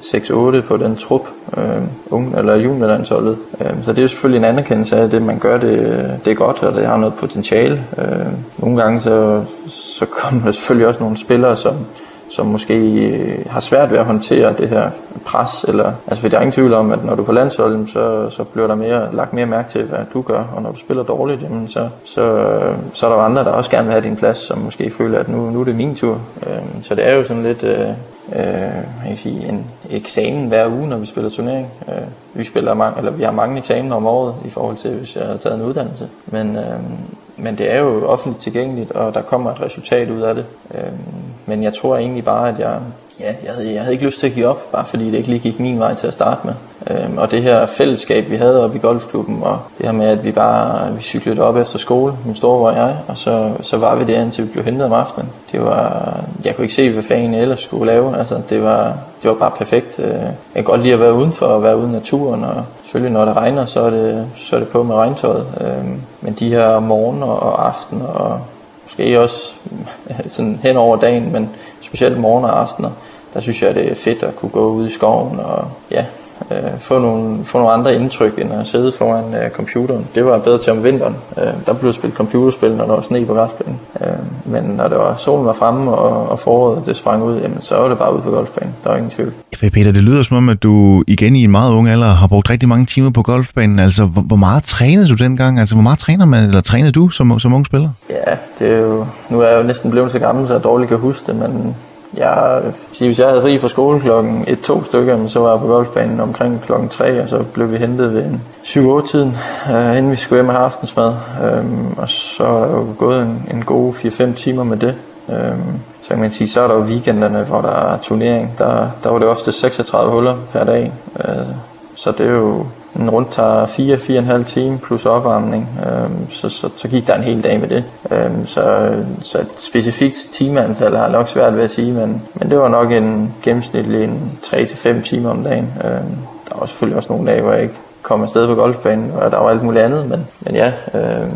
6-8 på den trup, øh, unge, eller juniorlandsholdet. Øh, så det er jo selvfølgelig en anerkendelse af, at det man gør, det, det er godt, og det har noget potentiale. Øh, nogle gange så, så kommer der selvfølgelig også nogle spillere, som, som måske øh, har svært ved at håndtere det her pres. Eller, altså, for der er ingen tvivl om, at når du er på landsholdet, så, så bliver der mere, lagt mere mærke til, hvad du gør. Og når du spiller dårligt, jamen, så, så, så er der andre, der også gerne vil have din plads, som måske føler, at nu, nu er det min tur. Øh, så det er jo sådan lidt... Øh, øh, jeg kan sige, en eksamen hver uge, når vi spiller turnering. Øh, vi, spiller mange, eller vi har mange eksamener om året i forhold til, hvis jeg har taget en uddannelse. Men, øh, men det er jo offentligt tilgængeligt, og der kommer et resultat ud af det. Øh, men jeg tror egentlig bare, at jeg, ja, jeg, havde, jeg havde ikke lyst til at give op, bare fordi det ikke lige gik min vej til at starte med. Øh, og det her fællesskab, vi havde oppe i golfklubben, og det her med, at vi bare vi cyklede op efter skole, min store og jeg, og så, så var vi der, indtil vi blev hentet om aftenen. Det var, jeg kunne ikke se, hvad fanden jeg ellers skulle lave. Altså, det var, det var bare perfekt. Øh, jeg kan godt lide at være udenfor og være ude i naturen, og selvfølgelig når det regner, så er det, så er det på med regntøjet. Øhm, men de her morgener og aftener, og måske også sådan hen over dagen, men specielt morgen og aftener, der synes jeg, det er fedt at kunne gå ud i skoven og ja, øh, få, nogle, få nogle andre indtryk, end at sidde foran øh, computeren. Det var bedre til om vinteren. Øh, der blev spillet computerspil, når der var sne på græsplænen. Øh, men når det var, solen var fremme, og, og foråret det sprang ud, jamen, så var det bare ude på golfbanen. Der var ingen tvivl. Ja, Peter, det lyder som om, at du igen i en meget ung alder har brugt rigtig mange timer på golfbanen. Altså, hvor, hvor meget trænede du dengang? Altså, hvor meget træner man, eller trænede du som, som ung spiller? Ja, det er jo, nu er jeg jo næsten blevet så gammel, så jeg dårligt kan huske det, men jeg, hvis jeg havde fri fra skole klokken 1-2 stykker, så var jeg på golfbanen omkring klokken 3, og så blev vi hentet ved en 7-8-tiden, øh, inden vi skulle hjem og have aftensmad. Øh, og så er der jo gået en, en god 4-5 timer med det. Øhm, så kan man sige, så er der jo weekenderne, hvor der er turnering. Der, der var det ofte 36 huller per dag. Øh, så det er jo en rundt tager 4-4,5 time plus opvarmning, øh, så, så, så gik der en hel dag med det. Øh, så, så et specifikt timeantal har jeg nok svært ved at sige, men, men det var nok en gennemsnitlig en 3-5 timer om dagen. Øh, der var selvfølgelig også nogle dage, hvor jeg ikke kom afsted på golfbanen, og der var alt muligt andet, men, men ja, øh,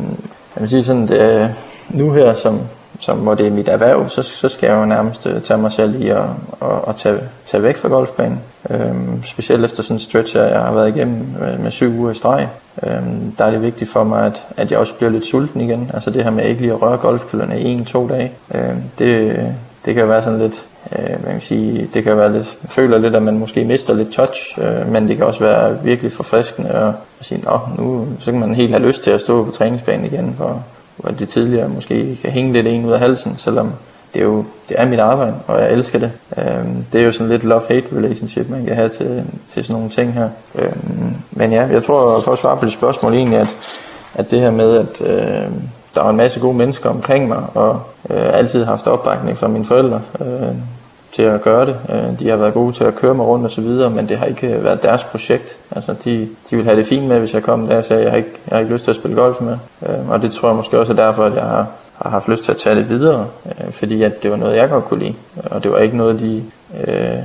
jeg vil sige sådan, det, nu her, som, som, hvor det er mit erhverv, så, så skal jeg jo nærmest øh, tage mig selv i at, at, at tage, tage væk fra golfbanen. Øhm, specielt efter sådan en stretch, jeg har været igennem med, med syv uger i streg. Øhm, der er det vigtigt for mig, at, at jeg også bliver lidt sulten igen. Altså det her med ikke lige at røre golfkøllerne i en-to dage. Øhm, det, det kan være sådan lidt, øh, man kan sige, det kan være lidt, føler lidt, at man måske mister lidt touch, øh, men det kan også være virkelig forfriskende at, at sige, at nu så kan man helt have lyst til at stå på træningsbanen igen, for, hvor det tidligere måske kan hænge lidt en ud af halsen, selvom det er jo det er mit arbejde, og jeg elsker det. Øhm, det er jo sådan lidt love-hate relationship, man kan have til, til sådan nogle ting her. Øhm, men ja, jeg tror for at svare på det spørgsmål egentlig, at, at det her med, at øh, der var en masse gode mennesker omkring mig, og øh, altid haft opbakning fra mine forældre øh, til at gøre det. Øh, de har været gode til at køre mig rundt og så videre, men det har ikke været deres projekt. Altså, de, de vil have det fint med, hvis jeg kom der og sagde, at jeg har ikke, jeg har ikke lyst til at spille golf med. Øh, og det tror jeg måske også er derfor, at jeg har har haft lyst til at tage det videre, øh, fordi at det var noget, jeg godt kunne lide. Og det var ikke noget, de øh,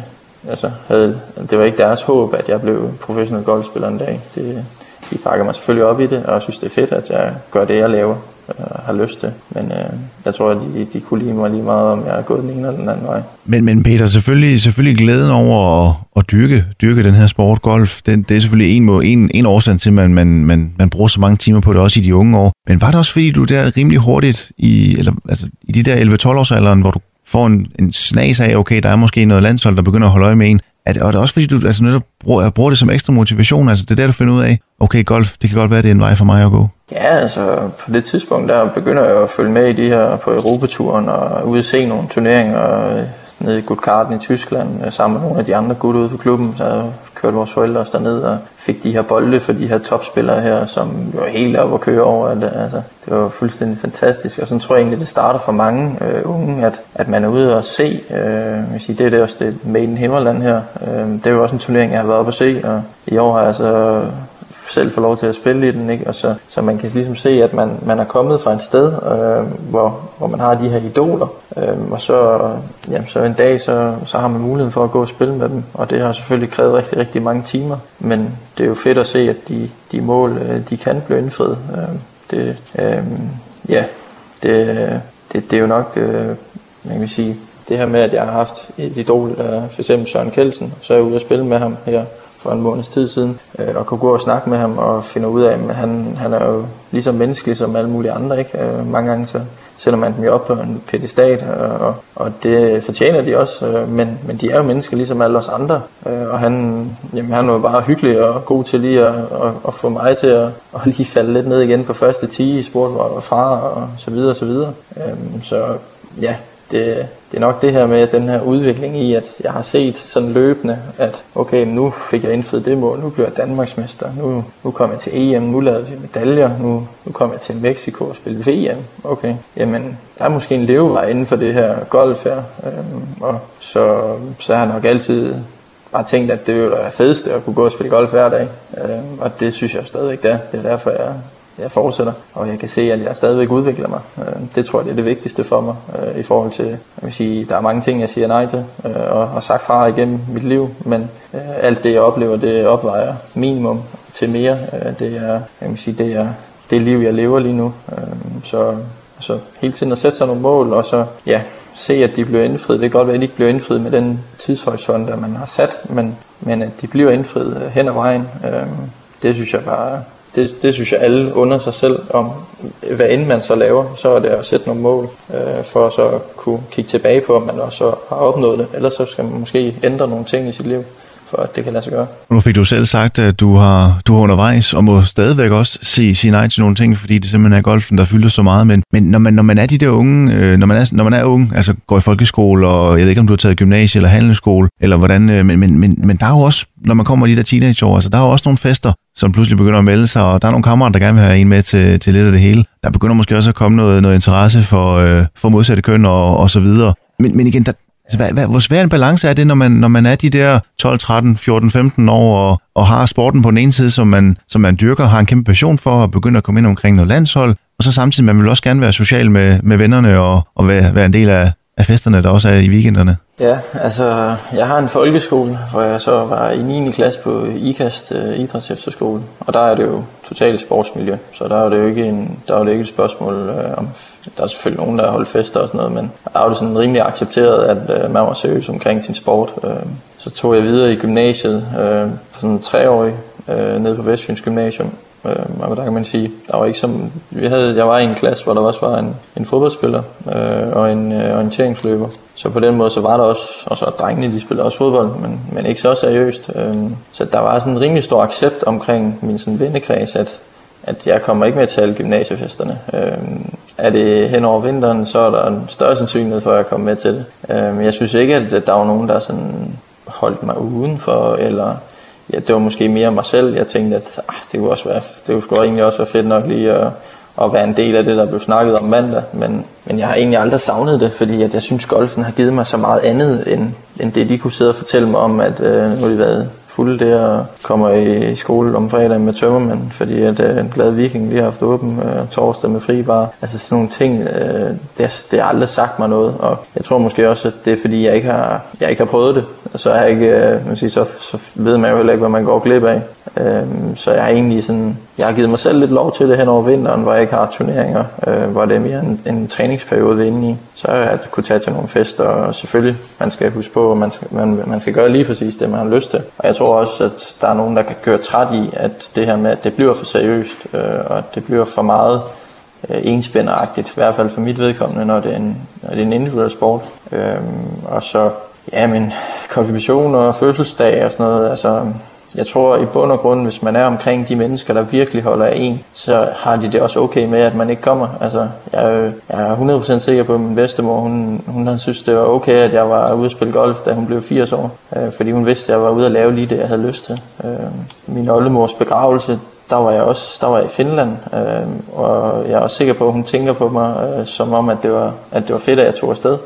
altså havde, det var ikke deres håb, at jeg blev professionel golfspiller en dag. Det, de pakker mig selvfølgelig op i det, og synes, det er fedt, at jeg gør det, jeg laver øh, har lyst til. Men øh, jeg tror, at de, de kunne lide mig lige meget, om jeg er gået den ene eller den anden vej. Men, men Peter, selvfølgelig, selvfølgelig glæden over at, at dyrke, dyrke den her sport, golf, den, det er selvfølgelig en, en, en årsag til, at man, man, man, man bruger så mange timer på det, også i de unge år. Men var det også fordi, du der rimelig hurtigt, i, eller, altså, i de der 11-12 års alderen, hvor du får en, en snas af, okay, der er måske noget landshold, der begynder at holde øje med en. Er det, og er også fordi, du altså, netop bruger, bruger det som ekstra motivation? Altså det er der, du finder ud af, okay, golf, det kan godt være, det er en vej for mig at gå. Ja, altså på det tidspunkt, der begynder jeg at følge med i de her på Europaturen og ude se nogle turneringer øh, nede i Gutkarten i Tyskland øh, sammen med nogle af de andre gutter ude på klubben. Så kørte vores forældre os derned og fik de her bolde for de her topspillere her, som var helt op at køre over. Altså, det var fuldstændig fantastisk, og sådan tror jeg egentlig, det starter for mange øh, unge, at, at man er ude og se. Øh, vil sige, det er det også det Made in Himmerland her. Øh, det er jo også en turnering, jeg har været oppe at se, og i år har jeg så selv får lov til at spille i den, ikke? Og så, så man kan ligesom se, at man, man er kommet fra et sted, øh, hvor, hvor man har de her idoler, øh, og så, jamen, så en dag, så, så har man muligheden for at gå og spille med dem, og det har selvfølgelig krævet rigtig, rigtig mange timer, men det er jo fedt at se, at de, de mål, øh, de kan blive indfriet. Øh, det, øh, ja, det, det, det er jo nok, øh, man kan sige, det her med, at jeg har haft et idol, der for eksempel Søren Kelsen, så er jeg ude og spille med ham her for en måneds tid siden, øh, og kunne gå og snakke med ham og finde ud af, at han, han er jo lige så menneskelig som alle mulige andre. Ikke? Øh, mange gange så sætter man dem jo op på en pedestat, og, og det fortjener de også, øh, men, men de er jo mennesker ligesom alle os andre, øh, og han, jamen, han var bare hyggelig og god til lige at, at, at få mig til at, at lige falde lidt ned igen på første 10 i sport, hvor jeg var far og så videre og så videre. Øh, så ja, det, det er nok det her med den her udvikling i, at jeg har set sådan løbende, at okay, nu fik jeg indfriet det mål, nu blev jeg Danmarksmester, nu, nu kom jeg til EM, nu lavede vi medaljer, nu, nu kom jeg til Mexico og spille VM. Okay, jamen, der er måske en levevej inden for det her golf her, øhm, og så, så har jeg nok altid bare tænkt, at det ville være fedeste at kunne gå og spille golf hver dag, øhm, og det synes jeg stadigvæk det er. Det er derfor, jeg jeg fortsætter, og jeg kan se, at jeg stadigvæk udvikler mig. Øh, det tror jeg, det er det vigtigste for mig øh, i forhold til, jeg vil sige, der er mange ting, jeg siger nej til, øh, og har sagt fra igennem mit liv, men alt det, jeg oplever, det opvejer minimum til mere. Det er, jeg vil sige, det er det liv, jeg lever lige nu. Så, så hele tiden at sætte sig nogle mål, og så ja, se, at de bliver indfriet. Det kan godt være, at de ikke bliver indfriet med den tidshorisont, der man har sat, men, men at de bliver indfriet hen ad vejen. Det synes jeg bare det, det synes jeg alle under sig selv om, hvad end man så laver, så er det at sætte nogle mål, øh, for så kunne kigge tilbage på, om man også har opnået det. Ellers så skal man måske ændre nogle ting i sit liv, for at det kan lade sig gøre. Nu fik du selv sagt, at du har, du har undervejs og må stadigvæk også sige, sige nej til nogle ting, fordi det simpelthen er golfen, der fylder så meget. Men, men når, man, når man er de der unge, øh, når, man er, når man er ung, altså går i folkeskole, og jeg ved ikke, om du har taget gymnasie eller handelsskole, eller hvordan, øh, men, men, men, men der er jo også, når man kommer i de der teenageår, altså der er jo også nogle fester, som pludselig begynder at melde sig, og der er nogle kammerater, der gerne vil have en med til, til lidt af det hele. Der begynder måske også at komme noget, noget interesse for, øh, for modsatte køn og, og så videre. Men, men igen, der, altså, hvad, hvad, hvor svær en balance er det, når man, når man er de der 12, 13, 14, 15 år og, og har sporten på den ene side, som man, som man dyrker, har en kæmpe passion for og begynder at komme ind omkring noget landshold, og så samtidig man vil også gerne være social med, med vennerne og, og være, være en del af, af festerne, der også er i weekenderne. Ja, altså jeg har en folkeskole, hvor jeg så var i 9. klasse på IKAST øh, Idræts Efterskole, og der er det jo totalt sportsmiljø, så der er det jo ikke, en, der er det ikke et spørgsmål øh, om, der er selvfølgelig nogen, der har holdt fester og sådan noget, men der er det sådan rimelig accepteret, at øh, man var seriøs omkring sin sport. Øh. så tog jeg videre i gymnasiet, øh, sådan treårig, øh, nede på Vestfyns Gymnasium, Øh, og der kan man sige, der var ikke som, vi havde, jeg var i en klasse, hvor der også var en, en fodboldspiller øh, og en øh, orienteringsløber. Så på den måde, så var der også, og så drengene, de spillede også fodbold, men, men ikke så seriøst. Øhm, så der var sådan en rimelig stor accept omkring min sådan vennekreds, at, at jeg kommer ikke med til alle gymnasiefesterne. Øhm, er det hen over vinteren, så er der en større sandsynlighed for, at jeg kommer med til det. Øhm, jeg synes ikke, at der var nogen, der sådan holdt mig udenfor, eller ja, det var måske mere mig selv. Jeg tænkte, at ah, det kunne også være, det kunne egentlig også være fedt nok lige at, at være en del af det, der blev snakket om mandag. Men, men jeg har egentlig aldrig savnet det, fordi at jeg synes, golfen har givet mig så meget andet, end, end det, de kunne sidde og fortælle mig om, at øh, nu har de været fulde der og kommer i skole om fredagen med tømmermand, fordi at øh, en glad viking lige har haft åben øh, torsdag med fri bar. Altså sådan nogle ting, øh, det, det har aldrig sagt mig noget, og jeg tror måske også, at det er fordi, jeg ikke har, jeg ikke har prøvet det. Så, jeg ikke, øh, man siger, så, så ved man jo heller ikke, hvad man går glip af. Øh, så jeg har egentlig sådan, jeg har givet mig selv lidt lov til det hen over vinteren, hvor jeg ikke har turneringer, øh, hvor det er mere en, en træningsperiode vi inde i. Så har jeg kunne tage til nogle fester, og selvfølgelig, man skal huske på, at man skal, man, man skal gøre lige præcis det, man har lyst til. Og jeg tror også, at der er nogen, der kan køre træt i, at det her med, at det bliver for seriøst, øh, og at det bliver for meget øh, enspænderagtigt, i hvert fald for mit vedkommende, når det er en, når det er en individuel sport. Øh, og så, ja, men konfirmation og fødselsdag og sådan noget, altså jeg tror i bund og grund, hvis man er omkring de mennesker, der virkelig holder af en, så har de det også okay med, at man ikke kommer. Altså, jeg, jeg er 100% sikker på, at min bedstemor, hun, hun hun synes, det var okay, at jeg var ude at spille golf, da hun blev 80 år. Øh, fordi hun vidste, at jeg var ude at lave lige det, jeg havde lyst til. Øh, min oldemors begravelse, der var jeg også der var jeg i Finland, øh, og jeg er også sikker på, at hun tænker på mig, øh, som om, at det, var, at det var fedt, at jeg tog afsted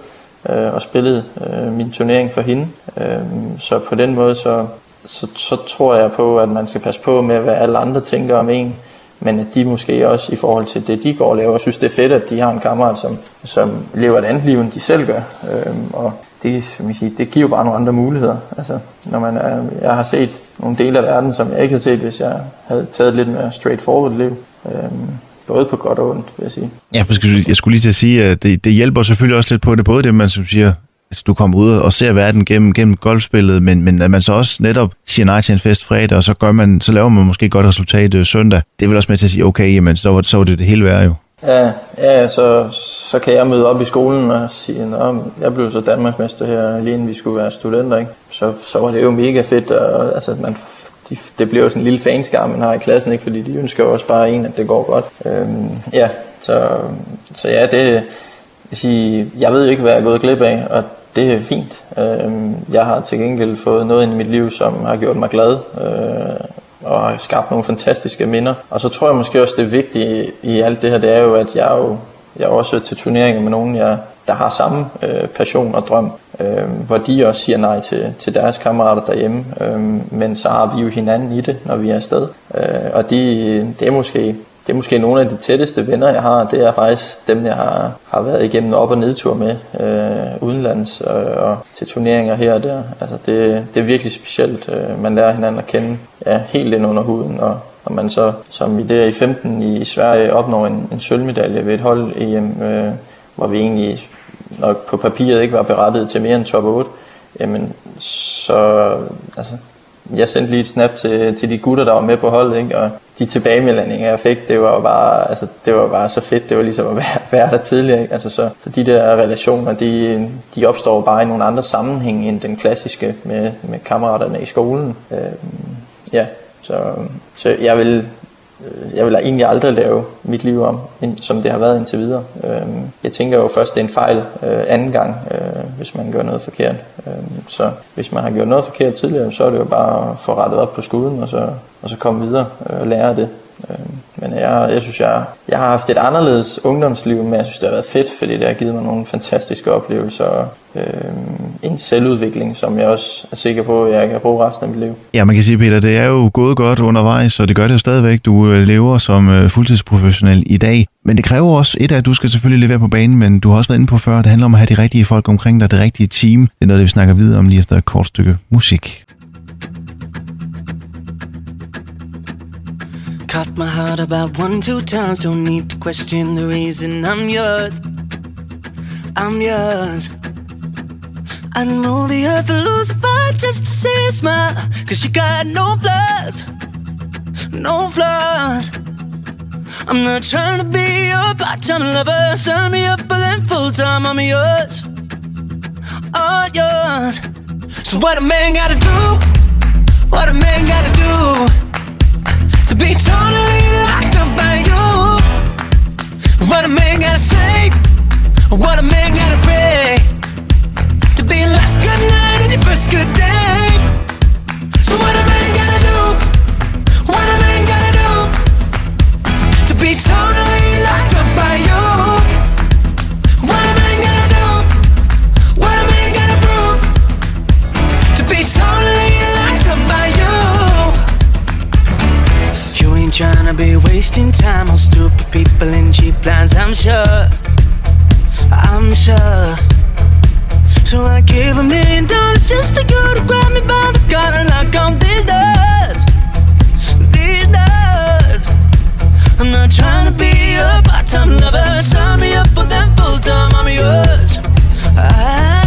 øh, og spillede øh, min turnering for hende. Øh, så på den måde, så, så, så tror jeg på, at man skal passe på med, hvad alle andre tænker om en, men at de måske også i forhold til det, de går og laver, synes det er fedt, at de har en kammerat, som, som lever et andet liv, end de selv gør. Øhm, og det, man sige, det giver jo bare nogle andre muligheder. Altså, når man er, jeg har set nogle dele af verden, som jeg ikke havde set, hvis jeg havde taget lidt mere straightforward liv. Øhm, både på godt og ondt, vil jeg sige. Ja, for jeg skulle lige til at sige, at det, det hjælper selvfølgelig også lidt på det, både det, man som siger, altså, du kommer ud og ser verden gennem, gennem golfspillet, men, men at man så også netop siger nej til en fest fredag, og så, gør man, så laver man måske et godt resultat øh, søndag. Det vil også med til at sige, okay, jamen, så var, så var det det hele værd jo. Ja, ja så, så kan jeg møde op i skolen og sige, Nå, jeg blev så Danmarksmester her, lige inden vi skulle være studenter. Ikke? Så, så var det jo mega fedt. Og, altså, man, de, det bliver jo sådan en lille fanskar, man har i klassen, ikke? fordi de ønsker jo også bare en, at det går godt. Øhm, ja, så, så ja, det, jeg, sige, jeg ved ikke, hvad jeg er gået glip af, og det er fint. Øhm, jeg har til gengæld fået noget ind i mit liv, som har gjort mig glad øh, og har skabt nogle fantastiske minder. Og så tror jeg måske også, det vigtige i alt det her, det er jo, at jeg er jo jeg er også til turneringer med nogen, jeg, der har samme øh, passion og drøm, øh, hvor de også siger nej til, til deres kammerater derhjemme, øh, men så har vi jo hinanden i det, når vi er afsted. Øh, og de, det er måske det er måske nogle af de tætteste venner, jeg har. Det er faktisk dem, jeg har, har været igennem op- og nedtur med øh, udenlands øh, og til turneringer her og der. Altså det, det er virkelig specielt. Øh, man lærer hinanden at kende ja, helt ind under huden, og når man så, som vi der i 15 i Sverige, opnår en, en sølvmedalje ved et hold EM, øh, hvor vi egentlig nok på papiret ikke var berettiget til mere end top 8, jamen så altså, jeg sendte lige et snap til, til de gutter, der var med på holdet, ikke? og de tilbagemeldinger, jeg fik, det var bare, altså, det var bare så fedt. Det var ligesom at være, være der tidligere. Ikke? Altså, så, så de der relationer, de, de opstår bare i nogle andre sammenhæng end den klassiske med, med kammeraterne i skolen. Øh, ja, så, så jeg vil Øh, jeg vil egentlig aldrig lave mit liv om, som det har været indtil videre. Øh, jeg tænker jo først, det er en fejl øh, anden gang, hvis man gør noget forkert. Så hvis man har gjort noget forkert tidligere, så er det jo bare at få rettet op på skuden, og så, og så komme videre og lære det. Men jeg, jeg synes, jeg, jeg har haft et anderledes ungdomsliv, men jeg synes, det har været fedt, fordi det har givet mig nogle fantastiske oplevelser. Øh, en selvudvikling, som jeg også er sikker på, at jeg kan bruge resten af mit liv. Ja, man kan sige, Peter, det er jo gået godt undervejs, og det gør det jo stadigvæk. Du øh, lever som øh, fuldtidsprofessionel i dag. Men det kræver også et af, at du skal selvfølgelig levere på banen, men du har også været inde på før, det handler om at have de rigtige folk omkring dig, det rigtige team. Det er noget, det vi snakker videre om lige efter et kort stykke musik. Caught my heart about one, two times. Don't need to question the reason I'm yours. I'm yours. I'd move the earth and lose a fight just to see a smile. Cause you got no flaws. No flaws. I'm not trying to be your part-time lover. Sign me up for them full-time. I'm yours. All yours. So what a man gotta do? What a man gotta do? To be totally locked up by you. What a man gotta say, what a man time on stupid people in cheap plans. I'm sure, I'm sure. So I gave a million dollars just to go to grab me by the collar knock on these doors, these doors. I'm not trying to be a part-time lover. Sign me up for them full-time. I'm yours. I'm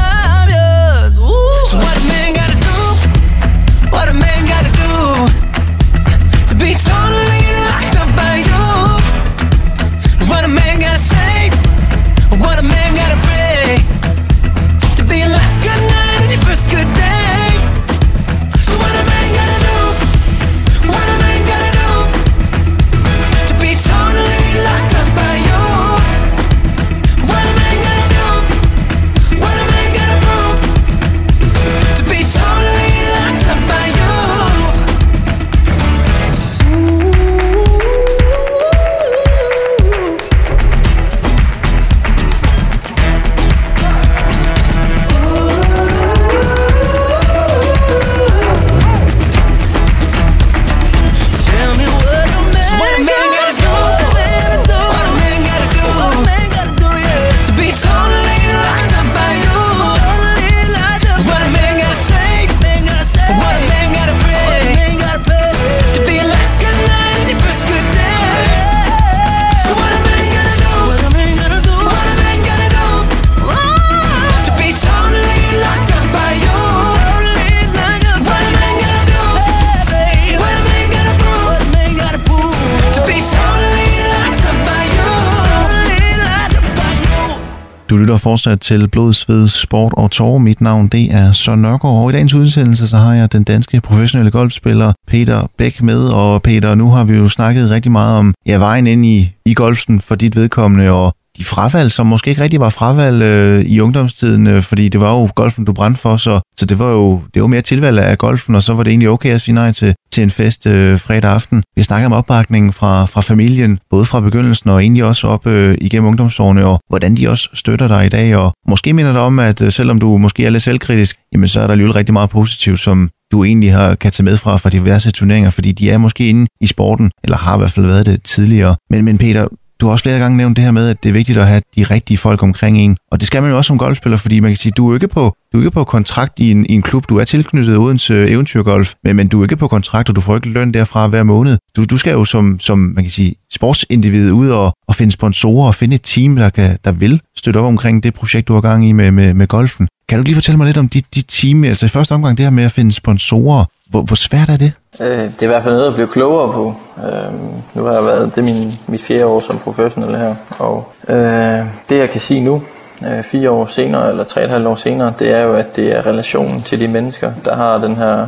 fortsat til Blodsved Sport og Tårer. Mit navn det er Søren Nørgaard, og i dagens udsendelse så har jeg den danske professionelle golfspiller Peter Bæk med. Og Peter, nu har vi jo snakket rigtig meget om ja, vejen ind i, i golfen for dit vedkommende, og de fravalg, som måske ikke rigtig var fravalg øh, i ungdomstiden, øh, fordi det var jo golfen, du brændte for, så, så det var jo det var mere tilvalg af golfen, og så var det egentlig okay at sige nej til, til en fest øh, fredag aften. Vi snakker om opbakningen fra, fra familien, både fra begyndelsen og egentlig også op øh, igennem ungdomsårene, og hvordan de også støtter dig i dag, og måske minder dig om, at øh, selvom du måske er lidt selvkritisk, jamen så er der alligevel rigtig meget positivt, som du egentlig har, kan tage med fra, fra diverse turneringer, fordi de er måske inde i sporten, eller har i hvert fald været det tidligere. Men, men Peter, du har også flere gange nævnt det her med, at det er vigtigt at have de rigtige folk omkring en. Og det skal man jo også som golfspiller, fordi man kan sige, du er ikke på, du er ikke på kontrakt i en, i en klub. Du er tilknyttet Odense Eventyrgolf, men, men du er ikke på kontrakt, og du får ikke løn derfra hver måned. Du, du skal jo som, som man kan sige, sportsindivid ud og, og finde sponsorer og finde et team, der, kan, der vil støtte op omkring det projekt, du har gang i med, med, med golfen. Kan du lige fortælle mig lidt om dit, dit team? Altså i første omgang det her med at finde sponsorer. Hvor, hvor svært er det? Øh, det er i hvert fald noget at blive klogere på. Øh, nu har jeg været, det er min, mit fjerde år som professionel her, og øh, det jeg kan sige nu, øh, fire år senere, eller tre og et halvt år senere, det er jo, at det er relationen til de mennesker, der har den her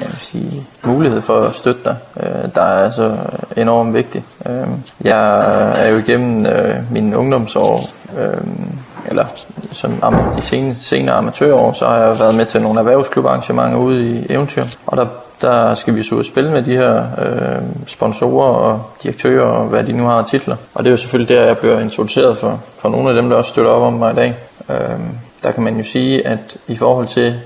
jeg vil sige, mulighed for at støtte dig, øh, der er altså enormt vigtig. Øh, jeg er jo igennem øh, mine ungdomsår, øh, eller som de senere, senere amatørår, så har jeg været med til nogle erhvervsklubarrangementer ude i Eventyr, og der der skal vi så ud og spille med de her øh, sponsorer og direktører og hvad de nu har titler. Og det er jo selvfølgelig der, jeg bliver introduceret for, for nogle af dem, der også støtter op om mig i dag. Øh, der kan man jo sige, at i forhold til,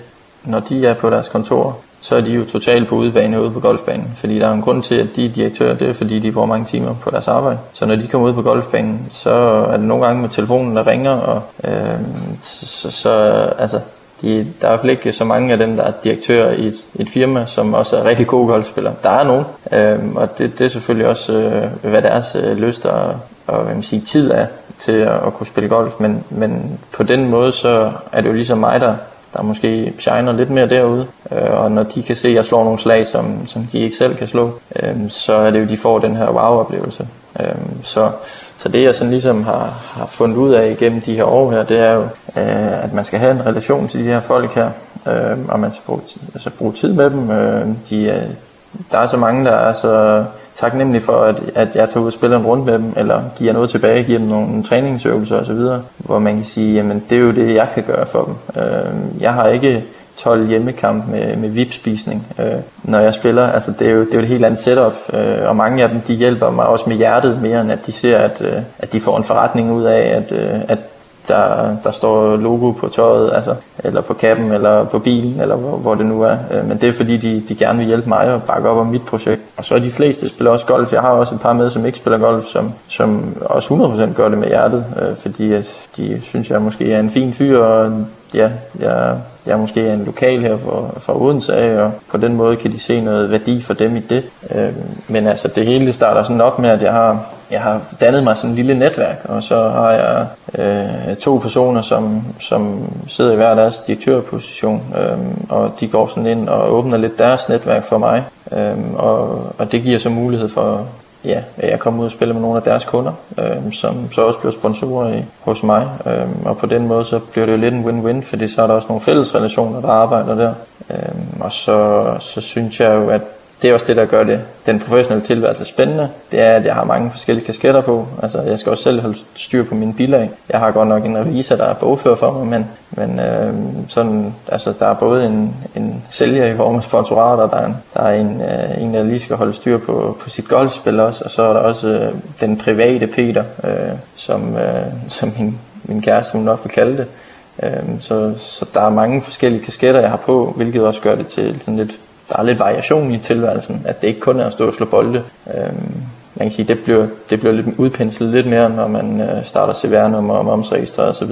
når de er på deres kontor, så er de jo totalt på udebane ude på golfbanen. Fordi der er en grund til, at de er direktører, det er fordi, de bruger mange timer på deres arbejde. Så når de kommer ud på golfbanen, så er det nogle gange med telefonen, der ringer, og øh, så, så altså, de, der er i hvert fald ikke så mange af dem, der er direktører i et, et firma, som også er rigtig gode golfspillere. Der er nogen, øh, og det, det er selvfølgelig også, øh, hvad deres øh, lyst og, og hvad man siger, tid er til at, at kunne spille golf. Men, men på den måde, så er det jo ligesom mig, der, der måske shiner lidt mere derude. Øh, og når de kan se, at jeg slår nogle slag, som, som de ikke selv kan slå, øh, så er det jo, de får den her wow-oplevelse. Øh, så så det jeg sådan ligesom har, har fundet ud af igennem de her år her, det er jo, øh, at man skal have en relation til de her folk her, øh, og man skal bruge, altså bruge tid med dem. Øh, de, der er så mange, der er så taknemmelig for, at, at jeg tager ud og spiller en runde med dem, eller giver noget tilbage, giver dem nogle træningsøvelser osv., hvor man kan sige, jamen det er jo det, jeg kan gøre for dem. Øh, jeg har ikke 12 hjemmekamp med, med VIP-spisning, øh, når jeg spiller. Altså, det, er jo, det er jo et helt andet setup, øh, og mange af dem de hjælper mig også med hjertet mere, end at de ser, at, øh, at de får en forretning ud af, at, øh, at der, der står logo på tøjet, altså, eller på kappen, eller på bilen, eller hvor, hvor det nu er. Øh, men det er fordi, de, de gerne vil hjælpe mig og bakke op om mit projekt. Og så er de fleste spiller også golf. Jeg har også et par med, som ikke spiller golf, som, som også 100% gør det med hjertet, øh, fordi at de synes, jeg måske er en fin fyr, og ja, jeg, jeg måske er måske en lokal her fra, fra Odense af, og på den måde kan de se noget værdi for dem i det. Øh, men altså det hele starter sådan op med, at jeg har, jeg har dannet mig sådan et lille netværk, og så har jeg øh, to personer, som, som sidder i hver deres direktørposition, øh, og de går sådan ind og åbner lidt deres netværk for mig, øh, og, og det giver så mulighed for, ja, jeg kommer ud og spille med nogle af deres kunder, øh, som så også bliver sponsorer i, hos mig. Øh, og på den måde så bliver det jo lidt en win-win, fordi så er der også nogle fælles relationer, der arbejder der. Øh, og så, så synes jeg jo, at det er også det, der gør det, den professionelle tilværelse spændende. Det er, at jeg har mange forskellige kasketter på. Altså, jeg skal også selv holde styr på mine bilag. Jeg har godt nok en revisor, der er bogfører for mig, men, men øh, sådan, altså, der er både en, en sælger i form af sponsorater, der er en, der er en, øh, en, der lige skal holde styr på, på sit golfspil også, og så er der også øh, den private Peter, øh, som, øh, som min, min kæreste hun nok vil kalde det. Øh, så, så der er mange forskellige kasketter, jeg har på, hvilket også gør det til sådan lidt der er lidt variation i tilværelsen, at det ikke kun er at stå og slå bolde. Øhm, man kan sige, det bliver, det bliver lidt udpenslet lidt mere, når man øh, starter CVR-nummer og momsregistreret osv.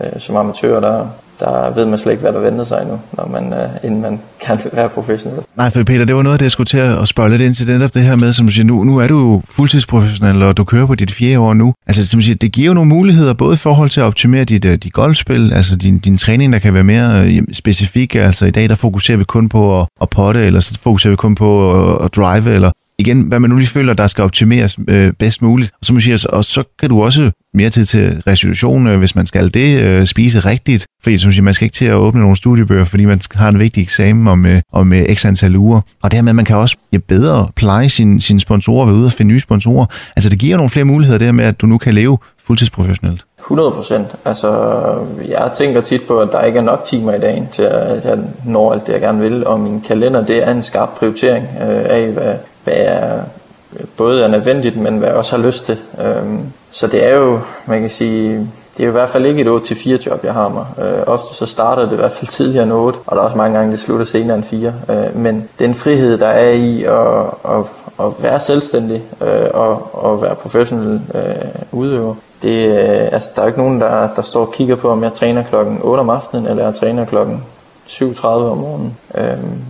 Øh, som amatør, der, der ved man slet ikke, hvad der venter sig nu, når man, øh, inden man kan være professionel. Nej, for Peter, det var noget, det jeg skulle til at spørge lidt ind til netop det her med, som du siger, nu, nu er du fuldtidsprofessionel, og du kører på dit fjerde år nu. Altså, som du siger, det giver jo nogle muligheder, både i forhold til at optimere dit, øh, dit golfspil, altså din, din træning, der kan være mere øh, specifik. Altså, i dag, der fokuserer vi kun på at, at potte, eller så fokuserer vi kun på at, at drive, eller igen, hvad man nu lige føler, der skal optimeres øh, bedst muligt. Og så, siger, og så kan du også mere tid til restitution, øh, hvis man skal det, øh, spise rigtigt. Fordi som siger, man skal ikke til at åbne nogle studiebøger, fordi man har en vigtig eksamen om, øh, om øh, x antal uger. Og dermed man kan også ja, bedre pleje sine, sin sponsorer, ved ude og finde nye sponsorer. Altså det giver nogle flere muligheder der med, at du nu kan leve fuldtidsprofessionelt. 100 procent. Altså, jeg tænker tit på, at der ikke er nok timer i dagen til, at jeg når alt det, jeg gerne vil. Og min kalender, det er en skarp prioritering øh, af, hvad, hvad jeg både er nødvendigt, men hvad jeg også har lyst til. Øhm, så det er jo, man kan sige, det er jo i hvert fald ikke et 8-4 job, jeg har mig. Øh, ofte så starter det i hvert fald tidligere end 8, og der er også mange gange, det slutter senere end 4. Øh, men den frihed, der er i at, at, at være selvstændig øh, og at være professionel øh, udøver, det, øh, altså, der er ikke nogen, der, der står og kigger på, om jeg træner klokken 8 om aftenen, eller jeg træner klokken 7.30 om morgenen. Øh,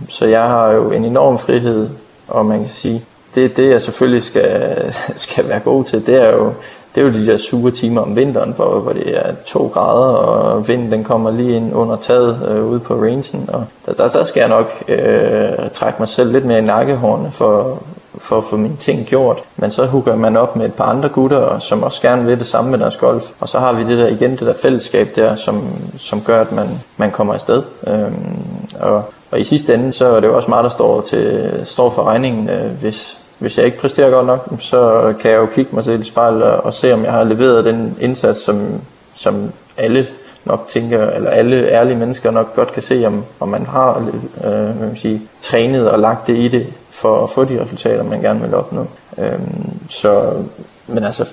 så jeg har jo en enorm frihed og man kan sige, det, det jeg selvfølgelig skal, skal være god til, det er jo det er jo de der sure timer om vinteren, hvor, hvor det er to grader, og vinden den kommer lige ind under taget øh, ude på rangen, og der, der, der skal jeg nok øh, trække mig selv lidt mere i nakkehårene for, for at få mine ting gjort. Men så hooker man op med et par andre gutter, som også gerne vil det samme med deres golf. Og så har vi det der igen, det der fællesskab der, som, som gør, at man, man kommer afsted. Øhm, og, og i sidste ende, så er det jo også mig, der står, til, står for regningen, øh, hvis, hvis jeg ikke præsterer godt nok, så kan jeg jo kigge mig selv i spejlet og, og se, om jeg har leveret den indsats, som, som alle nok tænker, eller alle ærlige mennesker nok godt kan se, om, om man har øh, hvad man sige, trænet og lagt det i det, for at få de resultater, man gerne vil opnå. Øhm, så, men altså,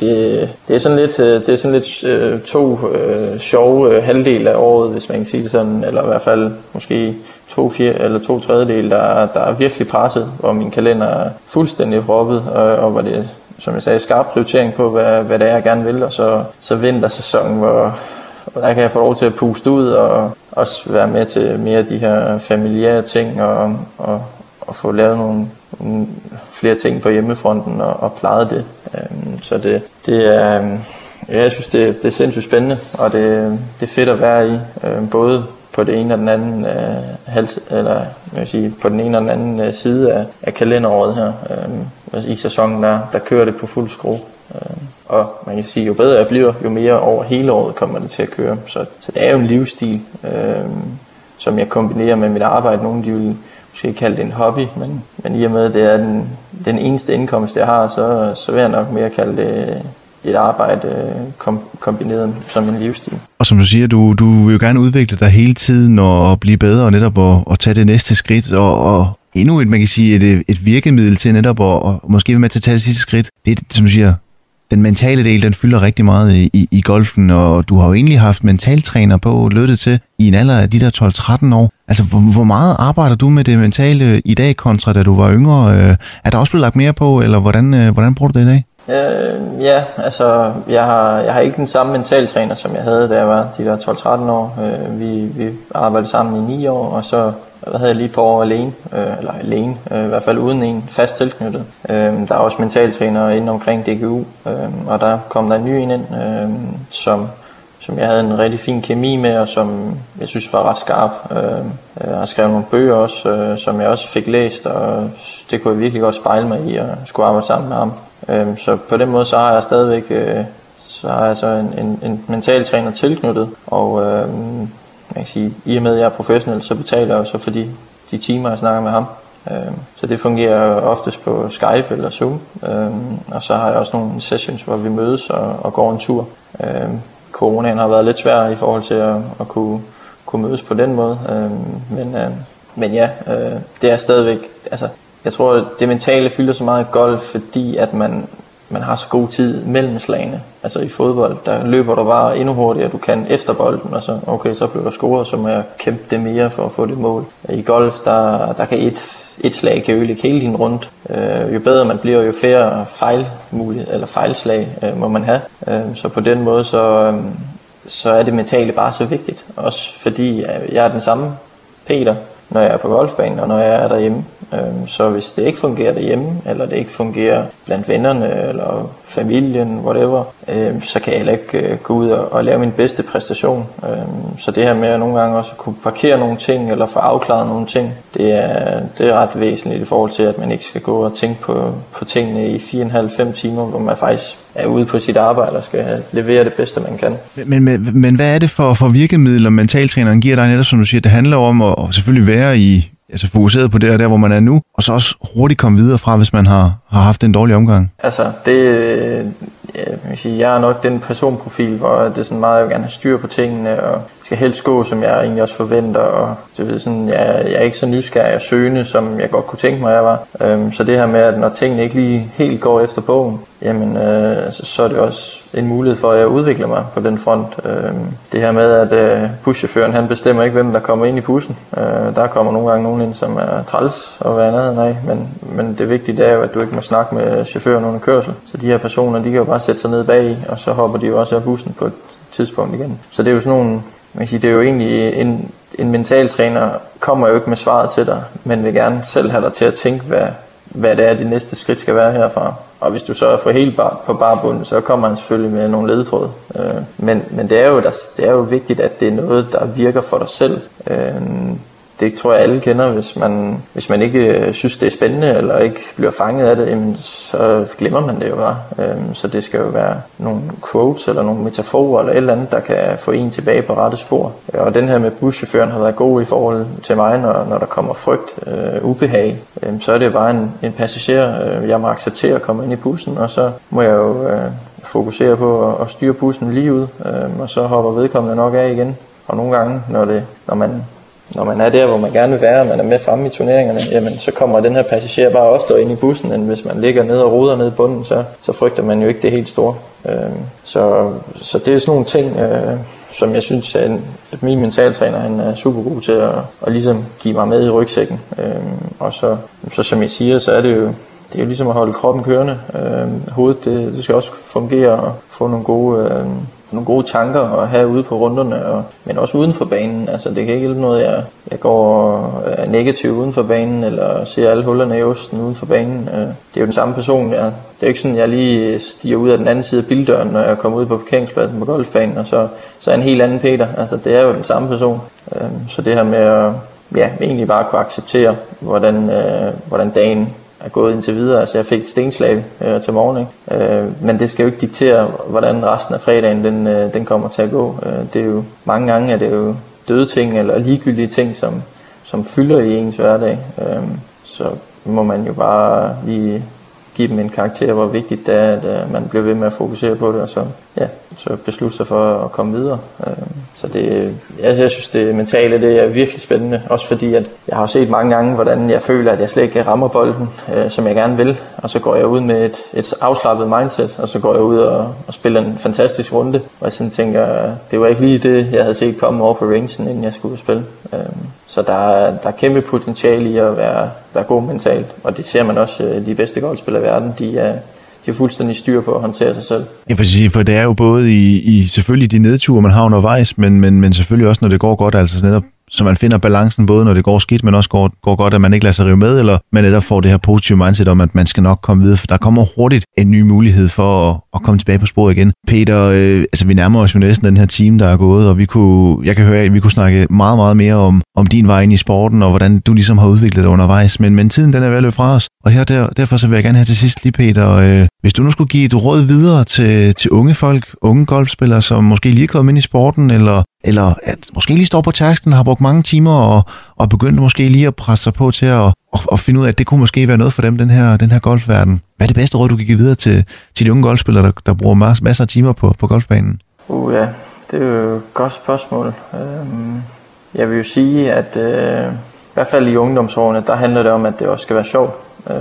det, det er sådan lidt, øh, det er sådan lidt øh, to øh, sjove øh, halvdele af året, hvis man kan sige det sådan, eller i hvert fald måske to, fire, eller to tredjedel, der, der er virkelig presset, hvor min kalender er fuldstændig proppet, og, og hvor det som jeg sagde, skarp prioritering på, hvad, hvad det er, jeg gerne vil, og så, så vintersæsonen, hvor, hvor der kan jeg få lov til at puste ud, og også være med til mere af de her familiære ting, og, og, og få lavet nogle Øh, flere ting på hjemmefronten, og, og plejede det. Øhm, så det, det er, øh, ja, jeg synes, det, det er sindssygt spændende, og det, det er fedt at være i, øhm, både på det ene og den anden øh, hals, eller jeg vil sige, på den ene og den anden øh, side af, af kalenderåret her. Øh, I sæsonen der, der kører det på fuld skrue. Øh, og man kan sige, jo bedre jeg bliver, jo mere over hele året kommer det til at køre. Så, så det er jo en livsstil, øh, som jeg kombinerer med mit arbejde. Nogle de vil måske kalde det en hobby, men, men i og med, at det er den, den eneste indkomst, jeg har, så, så vil jeg nok mere kalde det et arbejde øh, kom, kombineret som en livsstil. Og som du siger, du, du vil jo gerne udvikle dig hele tiden og blive bedre og netop at, at tage det næste skridt og, og endnu et, man kan sige, et, et virkemiddel til netop at og måske være med til at tage det sidste skridt. Det er, som du siger, den mentale del, den fylder rigtig meget i, i, i golfen, og du har jo egentlig haft mentaltræner på, lyttet til, i en alder af de der 12-13 år. Altså, hvor, hvor meget arbejder du med det mentale i dag, kontra da du var yngre? Øh, er der også blevet lagt mere på, eller hvordan, øh, hvordan bruger du det i dag? Øh, ja, altså jeg har, jeg har ikke den samme mentaltræner, som jeg havde, da jeg var de der 12-13 år. Øh, vi, vi arbejdede sammen i 9 år, og så hvad havde jeg lige på år alene, øh, eller alene, øh, i hvert fald uden en fast tilknyttet. Øh, der er også mentaltrænere inde omkring DGU, øh, og der kom der en ny ind, øh, som, som jeg havde en rigtig fin kemi med, og som jeg synes var ret skarp. Øh, jeg har skrevet nogle bøger også, øh, som jeg også fik læst, og det kunne jeg virkelig godt spejle mig i, at skulle arbejde sammen med ham. Øh, så på den måde så har jeg stadigvæk øh, så har jeg så en, en, en mental træner tilknyttet, og øh, man kan sige, i og med at jeg er professionel, så betaler jeg jo så for de, de timer, jeg snakker med ham. Øh, så det fungerer oftest på Skype eller Zoom, øh, og så har jeg også nogle sessions, hvor vi mødes og, og går en tur. Øh, coronaen har været lidt svær i forhold til at, at kunne, kunne mødes på den måde, øh, men, øh, men ja, øh, det er stadigvæk, altså jeg tror, det mentale fylder så meget i golf, fordi at man, man har så god tid mellem slagene. Altså i fodbold, der løber du bare endnu hurtigere, du kan efter bolden, og så, okay, så bliver der scoret, så må jeg kæmpe det mere for at få det mål. I golf, der, der kan et, et slag kan ødelægge hele din rundt. Øh, jo bedre man bliver, jo færre fejl eller fejlslag øh, må man have. Øh, så på den måde, så, øh, så er det mentale bare så vigtigt. Også fordi øh, jeg er den samme Peter, når jeg er på golfbanen og når jeg er derhjemme. Øhm, så hvis det ikke fungerer derhjemme, eller det ikke fungerer blandt vennerne, eller familien, whatever, øh, så kan jeg heller ikke øh, gå ud og, og lave min bedste præstation. Øh, så det her med at nogle gange også kunne parkere nogle ting, eller få afklaret nogle ting, det er, det er ret væsentligt i forhold til, at man ikke skal gå og tænke på, på tingene i 4,5-5 timer, hvor man faktisk er ude på sit arbejde og skal levere det bedste, man kan. Men, men, men hvad er det for, for virkemidler, mentaltræneren giver dig netop, som du siger, det handler om at, at selvfølgelig være i, altså fokuseret på det og der, hvor man er nu, og så også hurtigt komme videre fra, hvis man har, har haft en dårlig omgang? Altså, det, øh, jeg, vil sige, jeg er nok den personprofil, hvor det er sådan meget, jeg vil gerne have styr på tingene, og skal helst gå, som jeg egentlig også forventer, og du ved, sådan, jeg, jeg er ikke så nysgerrig og søgende, som jeg godt kunne tænke mig, jeg var. Øhm, så det her med, at når tingene ikke lige helt går efter bogen, jamen øh, så, så er det også en mulighed for, at jeg udvikler mig på den front. Øh, det her med, at øh, buschaufføren han bestemmer ikke, hvem der kommer ind i bussen. Øh, der kommer nogle gange nogen ind, som er træls og hvad andet nej, men, men det vigtige er jo, at du ikke må snakke med chaufføren under kørsel. Så de her personer, de kan jo bare sætte sig ned bag og så hopper de jo også af bussen på et tidspunkt igen. Så det er jo sådan nogle, man kan sige, det er jo egentlig en, en mentaltræner kommer jo ikke med svaret til dig, men vil gerne selv have dig til at tænke, hvad, hvad det er, det næste skridt skal være herfra. Og hvis du så er helt bar, på barbunden, så kommer han selvfølgelig med nogle ledetråd. Øh, men, men det er, jo, der, det er jo vigtigt, at det er noget, der virker for dig selv. Øh, det tror jeg alle kender, hvis man, hvis man ikke øh, synes, det er spændende, eller ikke bliver fanget af det, jamen, så glemmer man det jo bare. Øhm, så det skal jo være nogle quotes, eller nogle metaforer, eller et eller andet, der kan få en tilbage på rette spor. Og den her med buschaufføren har været god i forhold til mig, når, når der kommer frygt, øh, ubehag. Øhm, så er det bare en, en passager, øh, jeg må acceptere at komme ind i bussen, og så må jeg jo øh, fokusere på at, at styre bussen lige ud, øh, og så hopper vedkommende nok af igen. Og nogle gange, når, det, når man når man er der, hvor man gerne vil være, og man er med fremme i turneringerne, jamen så kommer den her passager bare oftere ind i bussen, end hvis man ligger ned og ruder ned i bunden, så, så frygter man jo ikke det helt store. Øh, så, så det er sådan nogle ting, øh, som jeg synes, at, at min mentaltræner han er super god til at, at ligesom give mig med i rygsækken. Øh, og så, så som jeg siger, så er det jo det er jo ligesom at holde kroppen kørende. Øh, hovedet det, det skal også fungere og få nogle gode øh, nogle gode tanker at have ude på runderne, og, men også uden for banen. Altså, det kan ikke hjælpe noget, jeg, jeg går er negativ uden for banen, eller ser alle hullerne i osten uden for banen. Øh, det er jo den samme person. Jeg, det er ikke sådan, at jeg lige stiger ud af den anden side af bildøren, når jeg kommer ud på parkeringspladsen på golfbanen, og så, så er en helt anden Peter. Altså, det er jo den samme person. Øh, så det her med at ja, egentlig bare kunne acceptere, hvordan, øh, hvordan dagen er gået indtil videre. Altså jeg fik et stenslag øh, til morgen, ikke? Øh, men det skal jo ikke diktere, hvordan resten af fredagen den, øh, den kommer til at gå. Øh, det er jo mange gange at det jo døde ting eller ligegyldige ting, som, som fylder i ens hverdag. Øh, så må man jo bare lige give dem en karakter, hvor vigtigt det er, at øh, man bliver ved med at fokusere på det, og så, ja, så beslutte sig for at komme videre. Øh, så det, jeg, jeg synes, det mentale det er virkelig spændende, også fordi at jeg har set mange gange, hvordan jeg føler, at jeg slet ikke rammer bolden, øh, som jeg gerne vil, og så går jeg ud med et, et afslappet mindset, og så går jeg ud og, og spiller en fantastisk runde, og jeg sådan tænker, det var ikke lige det, jeg havde set komme over på rangen, inden jeg skulle spille. Øh, så der er, der er kæmpe potentiale i at være, være god mentalt, og det ser man også, øh, de bedste golfspillere i verden, de er, de er fuldstændig styr på at håndtere sig selv. Jeg vil sige, for det er jo både i, i selvfølgelig de nedture, man har undervejs, men, men, men selvfølgelig også, når det går godt, altså netop så man finder balancen både, når det går skidt, men også går, går godt, at man ikke lader sig rive med, eller man netop får det her positive mindset om, at man skal nok komme videre, for der kommer hurtigt en ny mulighed for at, at komme tilbage på sporet igen. Peter, øh, altså vi nærmer os jo næsten den her time, der er gået, og vi kunne, jeg kan høre, at vi kunne snakke meget, meget mere om, om din vej ind i sporten, og hvordan du ligesom har udviklet dig undervejs, men, men tiden den er vel fra os, og her der, derfor så vil jeg gerne have til sidst lige, Peter, øh, hvis du nu skulle give et råd videre til, til unge folk, unge golfspillere, som måske lige er kommet ind i sporten, eller eller at måske lige står på tasken, har brugt mange timer og, og begyndte måske lige at presse sig på til at og, og finde ud af, at det kunne måske være noget for dem, den her, den her golfverden. Hvad er det bedste råd, du kan give videre til, til de unge golfspillere, der, der bruger mas, masser af timer på, på golfbanen? Uh, ja, det er jo et godt spørgsmål. Øhm, jeg vil jo sige, at øh, i hvert fald i ungdomsårene, der handler det om, at det også skal være sjovt. Øh,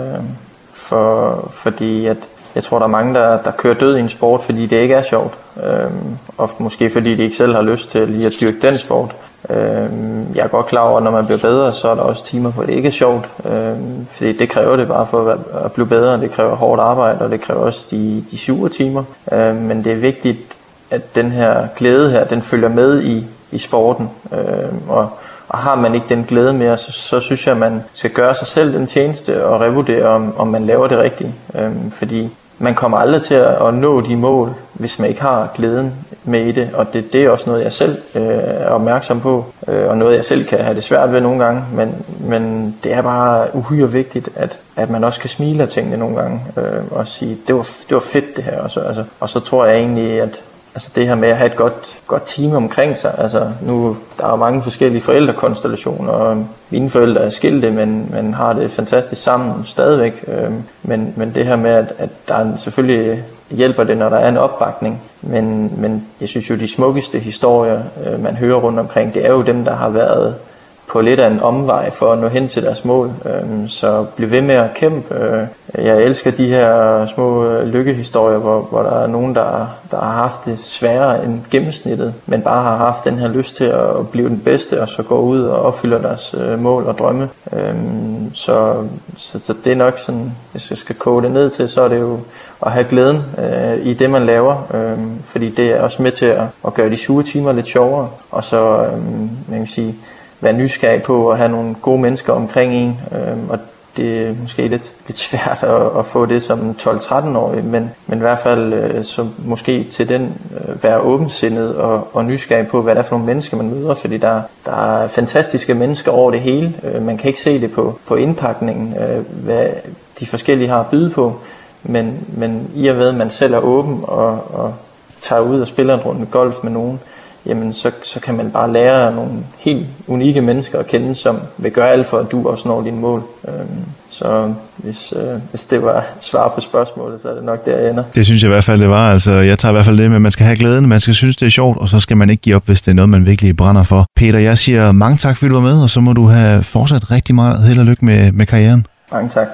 for, fordi at jeg tror, der er mange, der, der kører død i en sport, fordi det ikke er sjovt. Øhm, og måske fordi de ikke selv har lyst til lige at dyrke den sport. Øhm, jeg er godt klar over, at når man bliver bedre, så er der også timer, hvor det ikke er sjovt. Øhm, fordi det kræver det bare for at, at blive bedre. Det kræver hårdt arbejde, og det kræver også de, de sure timer. Øhm, men det er vigtigt, at den her glæde her, den følger med i, i sporten. Øhm, og, og har man ikke den glæde mere, så, så synes jeg, at man skal gøre sig selv den tjeneste og revurdere, om, om man laver det rigtigt. Øhm, fordi man kommer aldrig til at nå de mål, hvis man ikke har glæden med i det, og det, det er også noget, jeg selv øh, er opmærksom på, øh, og noget, jeg selv kan have det svært ved nogle gange, men, men det er bare uhyre vigtigt, at, at man også kan smile af tingene nogle gange, øh, og sige, det var, det var fedt det her, og så, altså, og så tror jeg egentlig, at altså det her med at have et godt, godt team omkring sig. Altså nu, der er mange forskellige forældrekonstellationer, og mine forældre er skilte, men, men har det fantastisk sammen stadigvæk. Øhm, men, men det her med, at, at der er selvfølgelig hjælper det, når der er en opbakning. Men, men jeg synes jo, de smukkeste historier, øh, man hører rundt omkring, det er jo dem, der har været på lidt af en omvej for at nå hen til deres mål. Øhm, så bliv ved med at kæmpe. Øh, jeg elsker de her små øh, lykkehistorier, hvor, hvor der er nogen, der, der har haft det sværere end gennemsnittet, men bare har haft den her lyst til at blive den bedste, og så gå ud og opfylde deres øh, mål og drømme. Øhm, så, så, så det er nok sådan, hvis jeg skal koge det ned til, så er det jo at have glæden øh, i det, man laver, øh, fordi det er også med til at, at gøre de sure timer lidt sjovere, og så, øh, jeg kan sige, være nysgerrig på at have nogle gode mennesker omkring en. Øh, og det er måske lidt, lidt svært at, at få det som 12-13-årig, men, men i hvert fald øh, så måske til den øh, være åbensindet og, og nysgerrig på, hvad det er for nogle mennesker, man møder, fordi der, der er fantastiske mennesker over det hele. Øh, man kan ikke se det på, på indpakningen, øh, hvad de forskellige har at byde på, men, men i og med, at man selv er åben og, og tager ud og spiller en runde golf med nogen, jamen så, så kan man bare lære nogle helt unikke mennesker at kende, som vil gøre alt for, at du også når dine mål. Øhm, så hvis, øh, hvis det var svar på spørgsmålet, så er det nok der, jeg ender. Det synes jeg i hvert fald, det var. Altså, jeg tager i hvert fald det med, at man skal have glæden, man skal synes, det er sjovt, og så skal man ikke give op, hvis det er noget, man virkelig brænder for. Peter, jeg siger mange tak, fordi du var med, og så må du have fortsat rigtig meget held og lykke med, med karrieren. Mange tak.